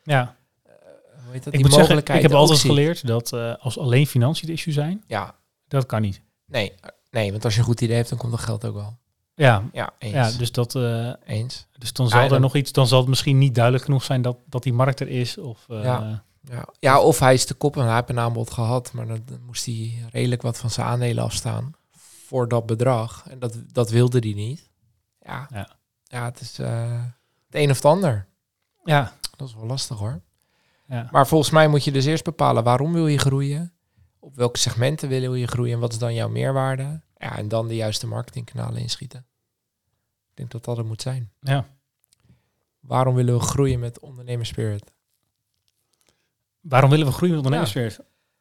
ja. hoe heet dat, ik die moet zeggen, ik mogelijkheid heb altijd ziet. geleerd dat eh, als alleen financiën het issue zijn, Ja, dat kan niet. nee, nee, want als je een goed idee hebt, dan komt dat geld ook wel. Ja, Ja, eens. ja dus, dat, eh, eens. dus dan Ja, zal er nog iets, dan zal het misschien niet duidelijk genoeg zijn dat, dat die markt er is. Of, eh, Ja. Ja. ja, of hij is te kop en hij heeft een aanbod gehad, maar dan, moest hij redelijk wat van zijn aandelen afstaan voor dat bedrag. En dat, dat wilde hij niet. Ja, Ja. ja. het is eh, het een of het ander. ja, Dat is wel lastig hoor. ja. Maar volgens mij moet je dus eerst bepalen waarom wil je groeien, op welke segmenten wil je groeien en wat is dan jouw meerwaarde. Ja, en dan de juiste marketingkanalen inschieten. Ik denk dat dat het moet zijn. ja. Waarom willen we groeien met ondernemerspirit? Waarom willen we groeien met ondernemersfeer?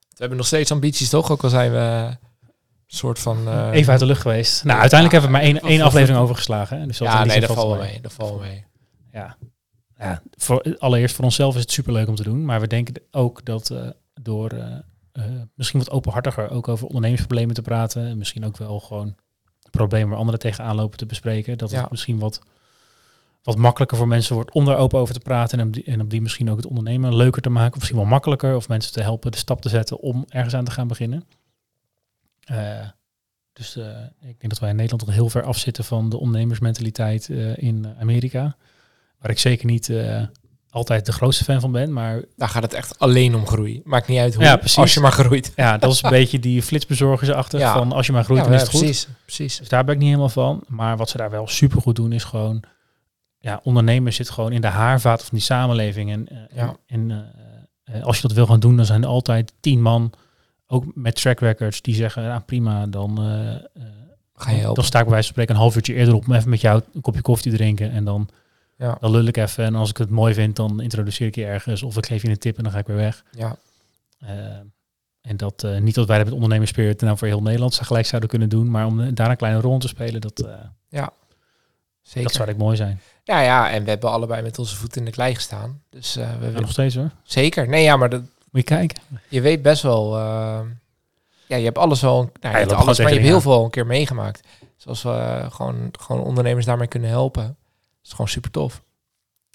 We hebben nog steeds ambities, toch? Ook al zijn we een soort van... eh, Even uit de lucht geweest. Nou, ja, uiteindelijk hebben we maar één, één aflevering overgeslagen. hè. Dus Ja, nee, valt vallen we mee. Dat vallen mee. Ja. ja voor, allereerst voor onszelf is het superleuk om te doen. Maar we denken ook dat eh, door eh, misschien wat openhartiger ook over ondernemersproblemen te praten. En misschien ook wel gewoon problemen waar anderen tegenaan lopen te bespreken. Dat Ja. het misschien wat, wat makkelijker voor mensen wordt om daar open over te praten. En op, die, en op die misschien ook het ondernemen leuker te maken. Of misschien wel makkelijker. Of mensen te helpen de stap te zetten om ergens aan te gaan beginnen. Eh, dus eh, ik denk dat wij in Nederland al heel ver afzitten van de ondernemersmentaliteit eh, in Amerika. Waar ik zeker niet altijd de grootste fan van ben. Maar Daar gaat het echt alleen om groei. Maakt niet uit hoe, Ja, precies. als je maar groeit. ja, dat is een beetje die flitsbezorgersachtig Ja. van als je maar groeit, ja, dan is het goed. precies, precies. Dus daar ben ik niet helemaal van. Maar wat ze daar wel super goed doen is gewoon... Ja, ondernemen zit gewoon in de haarvaten van die samenleving. En, eh, Ja. en eh, eh, als je dat wil gaan doen, dan zijn er altijd tien man, ook met track records, die zeggen, ja, prima, dan, Ga je helpen. dan sta ik bij wijze van spreken een half uurtje eerder op om even met jou een kopje koffie te drinken. En dan, Ja. dan lul ik even. En als ik het mooi vind, dan introduceer ik je ergens. Of ik geef je een tip en dan ga ik weer weg. Ja, en dat niet dat wij dat met ondernemerspirit nou voor heel Nederland gelijk zouden kunnen doen, maar om daar een kleine rol te spelen, dat, eh, zeker. dat zou ik mooi zijn. Ja, ja, en we hebben allebei met onze voeten in de klei gestaan. Dus eh, we Ja, willen... nog steeds hoor. Zeker. Nee, ja, maar dat, Moet je kijken. je weet best wel... eh, ja, je hebt alles wel... Nou, je niet loopt alles, gewoon maar je hebt heel veel een keer meegemaakt. Zoals we eh, gewoon, gewoon ondernemers daarmee kunnen helpen. Dat is gewoon super tof.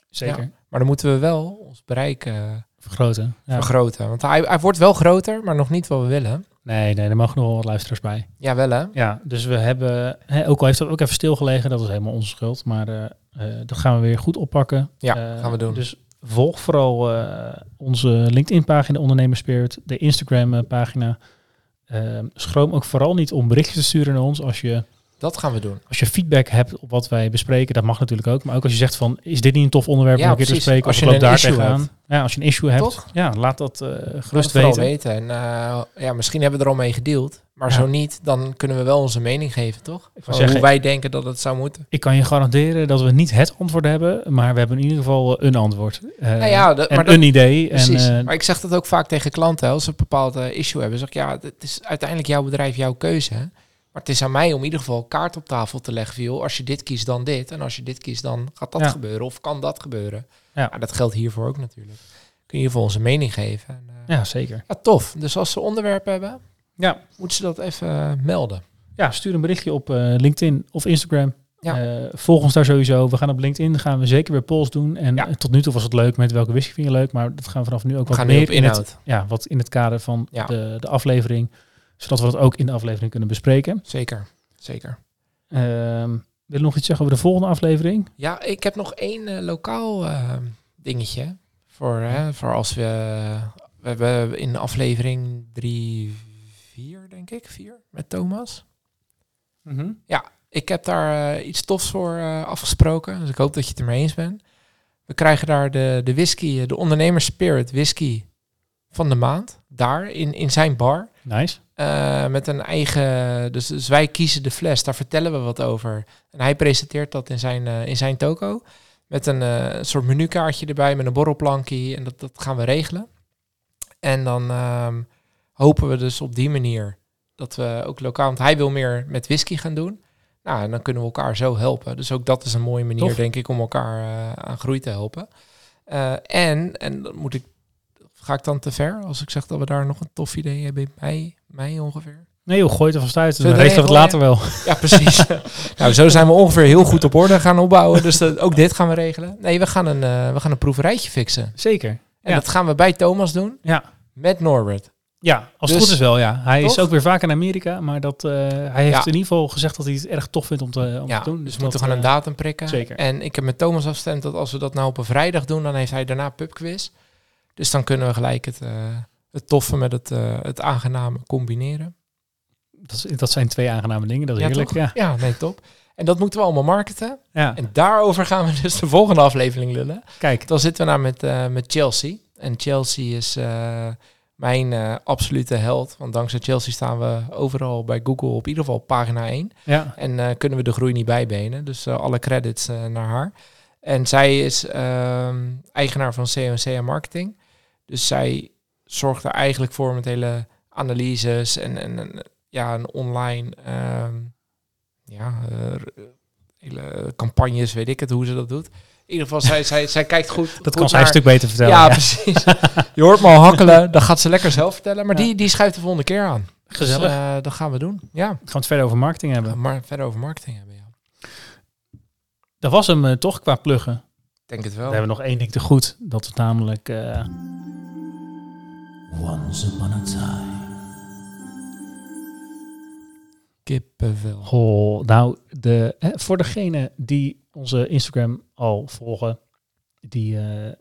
Zeker. Maar dan moeten we wel ons bereik eh, Vergroten. Ja. vergroten. Want hij, hij wordt wel groter, maar nog niet wat we willen. nee, nee, er mogen nog wel wat luisteraars bij. Ja, wel hè? Ja, dus we hebben, hè, ook al heeft dat ook even stilgelegen, dat is helemaal onze schuld, maar dat gaan we weer goed oppakken. Ja, Eh, gaan we doen. Dus volg vooral eh, onze LinkedIn-pagina Ondernemerspirit, de Instagram-pagina. ehm, schroom ook vooral niet om berichtjes te sturen naar ons als je, Dat gaan we doen. als je feedback hebt op wat wij bespreken. Dat mag natuurlijk ook. Maar ook als je zegt van, is dit niet een tof onderwerp Ja, om een keer te bespreken? Als of je een daar tegenaan. hebt. Ja, als je een issue hebt. Toch? Ja, laat dat eh, Laat gerust weten. weten. En eh, ja, misschien hebben we er al mee gedeeld. Maar Ja. zo niet, dan kunnen we wel onze mening geven, toch? Van zeggen- hoe wij denken dat het zou moeten. Ik kan je garanderen dat we niet het antwoord hebben, maar we hebben in ieder geval een antwoord. Eh, Nou ja, dat- en maar dat- een idee. Precies. En, eh, maar ik zeg dat ook vaak tegen klanten. Als ze een bepaald eh, issue hebben, zeg ik ja, het is uiteindelijk jouw bedrijf, jouw keuze. Maar het is aan mij om in ieder geval kaart op tafel te leggen. Van, joh, als je dit kiest, dan dit. En als je dit kiest, dan gaat dat Ja. gebeuren. Of kan dat gebeuren. Ja. Ja. dat geldt hiervoor ook natuurlijk. Kun je in ieder geval onze mening geven. En, eh, ja, zeker. ja, tof. Dus als ze onderwerpen hebben, Ja. moeten ze dat even eh, melden. ja, stuur een berichtje op eh, LinkedIn of Instagram. Ja. Volg ons daar sowieso. We gaan op LinkedIn gaan we zeker weer polls doen. En Ja. tot nu toe was het leuk met welke whisky vind je leuk. Maar dat gaan we vanaf nu ook We wat meer in het, ja, wat in het kader van de, de aflevering. Zodat we dat ook in de aflevering kunnen bespreken. Zeker. Zeker. Ehm wil je nog iets zeggen over de volgende aflevering? Ja, ik heb nog één eh, lokaal eh, dingetje. Voor, hè, voor als we... We hebben in aflevering drie, vier, denk ik. Vier, met Thomas. Ik heb daar eh, iets tofs voor eh, afgesproken. Dus ik hoop dat je het ermee eens bent. We krijgen daar de, de whisky, de ondernemer Spirit whisky van de maand. Daar, in, in zijn bar. Nice. Eh, met een eigen... Dus, dus wij kiezen de fles, daar vertellen we wat over. En hij presenteert dat in zijn, eh, in zijn toko. Met een eh, soort menukaartje erbij, met een borrelplankje. En dat, dat gaan we regelen. En dan ehm, hopen we dus op die manier dat we ook lokaal... Want hij wil meer met whisky gaan doen. Nou, en dan kunnen we elkaar zo helpen. Dus ook dat is een mooie manier, Tof. denk ik, om elkaar aan groei te helpen. En, en dan moet ik... Ga ik dan te ver als ik zeg dat we daar nog een tof idee hebben bij mij ongeveer? Nee joh, gooi het er vast uit. Dan we regelen we het later wel. Ja, precies. nou, zo zijn we ongeveer heel goed op orde gaan opbouwen. Dus dat, ook dit gaan we regelen. Nee, we gaan een, eh, we gaan een proeverijtje fixen. Zeker. En Ja. dat gaan we bij Thomas doen. Ja. Met Norbert. Ja, als Dus- het goed is wel, ja. Hij is ook weer vaak in Amerika, maar dat, eh, hij heeft Ja. in ieder geval gezegd dat hij het erg tof vindt om te, om ja, te doen. dus we dat, moeten gewoon een eh, datum prikken. zeker. En ik heb met Thomas afgestemd dat als we dat nou op een vrijdag doen, dan heeft hij daarna pubquiz. Dus dan kunnen we gelijk het, het toffe met het, eh, het aangename combineren. dat, is- dat zijn twee aangename dingen, dat is Ja, heerlijk. Ja. Ja, nee, top. En dat moeten we allemaal marketen. ja, En daarover gaan we dus de volgende aflevering lullen. kijk. Dan zitten we nou met, eh, met Chelsea. En Chelsea is eh, mijn absolute held. Want dankzij Chelsea staan we overal bij Google op ieder geval pagina 1. Ja, En kunnen we de groei niet bijbenen. Dus alle credits naar haar. En zij is ehm, eigenaar van C&C Marketing. Dus zij zorgt er eigenlijk voor met hele analyses en, en, en, ja, een online ehm, ja, eh, hele campagnes, weet ik het, hoe ze dat doet. In ieder geval, zij, zij, zij kijkt goed. dat goed kan zij een stuk beter vertellen. ja, Ja, precies. Je hoort me al hakkelen, dan gaat ze lekker zelf vertellen. Maar Ja. die, die schuift de volgende keer aan. Gezellig. Dus, eh, dat gaan we doen. Ja, Gaan we het verder over marketing hebben. maar verder over marketing hebben, ja. Dat was hem eh, toch qua pluggen. Denk het We wel. hebben nog één ding te goed. Dat is namelijk... Once upon a time. Kippenvel. Goh, nou, de, hè, voor degene die onze Instagram al volgen, die eh,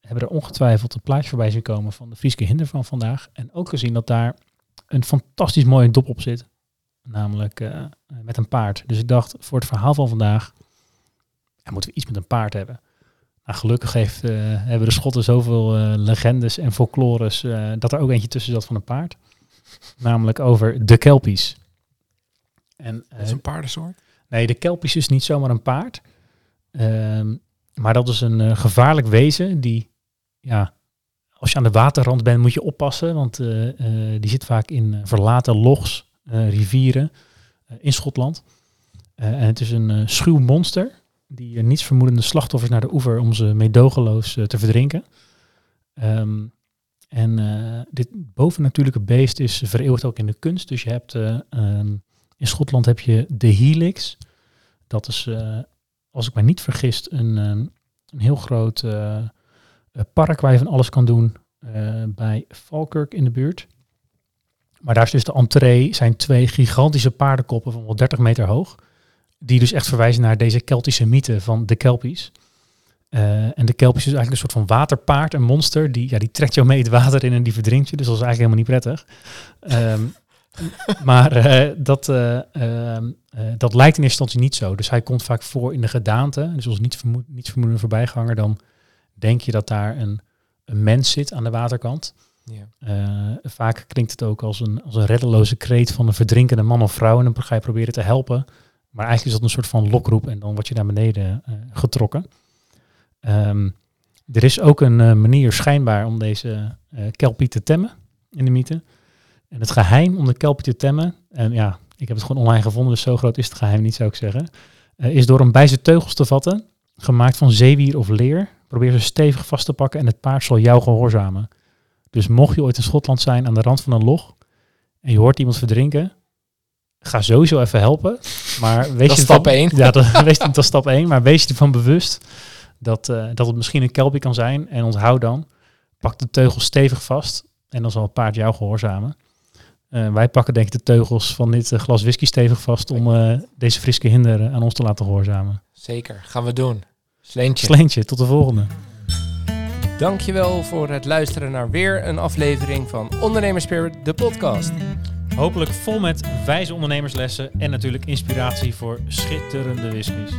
hebben er ongetwijfeld een plaatje voorbij zien komen van de Frieske Hinder van vandaag. En ook gezien dat daar een fantastisch mooie dop op zit. Namelijk eh, met een paard. Dus ik dacht, voor het verhaal van vandaag ja, moeten we iets met een paard hebben. Nou, gelukkig heeft, eh, hebben de Schotten zoveel eh, legendes en folklores eh, dat er ook eentje tussen zat van een paard. Namelijk over de Kelpies. En, Dat is een paardensoort. Nee, de kelpies is niet zomaar een paard. Ehm, maar dat is een gevaarlijk wezen die, ja, als je aan de waterrand bent moet je oppassen. Want die zit vaak in verlaten logs, rivieren in Schotland. En het is een schuw monster die uh, niets vermoedende slachtoffers naar de oever om ze meedogenloos eh, te verdrinken. Ehm, en eh, dit bovennatuurlijke beest is vereeuwigd ook in de kunst. Dus je hebt eh, ehm, in Schotland heb je de Helix. Dat is, eh, als ik mij niet vergis, een, ehm, een heel groot eh, eh, park waar je van alles kan doen eh, bij Falkirk in de buurt. Maar daar is dus de entree, zijn twee gigantische paardenkoppen van wel 30 meter hoog. Die dus echt verwijzen naar deze Keltische mythe van de Kelpies. Eh, en de Kelpies is eigenlijk een soort van waterpaard, een monster. Die, ja, die trekt jou mee het water in en die verdrinkt je. Dus dat is eigenlijk helemaal niet prettig. Ehm, maar eh, dat, eh, ehm, eh, dat lijkt in eerste instantie niet zo. Dus hij komt vaak voor in de gedaante. Dus als niet, vermoed, niet vermoedende voorbijganger, dan denk je dat daar een, een mens zit aan de waterkant. Ja. Vaak klinkt het ook als een, als een reddeloze kreet van een verdrinkende man of vrouw. En dan ga je proberen te helpen. Maar eigenlijk is dat een soort van lokroep en dan word je naar beneden eh, getrokken. Ehm, er is ook een eh, manier schijnbaar om deze eh kelpie te temmen in de mythe. En het geheim om de kelpie te temmen, en ja, ik heb het gewoon online gevonden, dus zo groot is het geheim niet, zou ik zeggen, is door hem bij zijn teugels te vatten, gemaakt van zeewier of leer. Probeer ze stevig vast te pakken en het paard zal jou gehoorzamen. Dus mocht je ooit in Schotland zijn aan de rand van een log en je hoort iemand verdrinken, ga sowieso even helpen. Maar wees Dat je stap één. Ja, dat, wees, dat is stap één. Maar wees je ervan bewust dat, eh, dat het misschien een kelpie kan zijn. En onthoud dan, pak de teugels stevig vast en dan zal het paard jou gehoorzamen. Eh, wij pakken denk ik de teugels van dit eh, glas whisky stevig vast om deze friske hinder aan ons te laten gehoorzamen. Zeker, gaan we doen. Sleentje. Sleentje, tot de volgende. Dankjewel voor het luisteren naar weer een aflevering van Ondernemerspirit, de podcast. Hopelijk vol met wijze ondernemerslessen en natuurlijk inspiratie voor schitterende whiskies.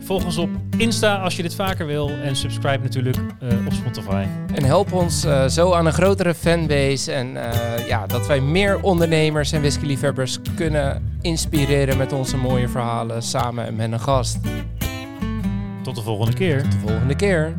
Volg ons op Insta als je dit vaker wil en subscribe natuurlijk eh, op Spotify. En help ons eh, zo aan een grotere fanbase en eh, ja, dat wij meer ondernemers en whiskyliefhebbers kunnen inspireren met onze mooie verhalen samen met een gast. Tot de volgende keer. Tot de volgende keer.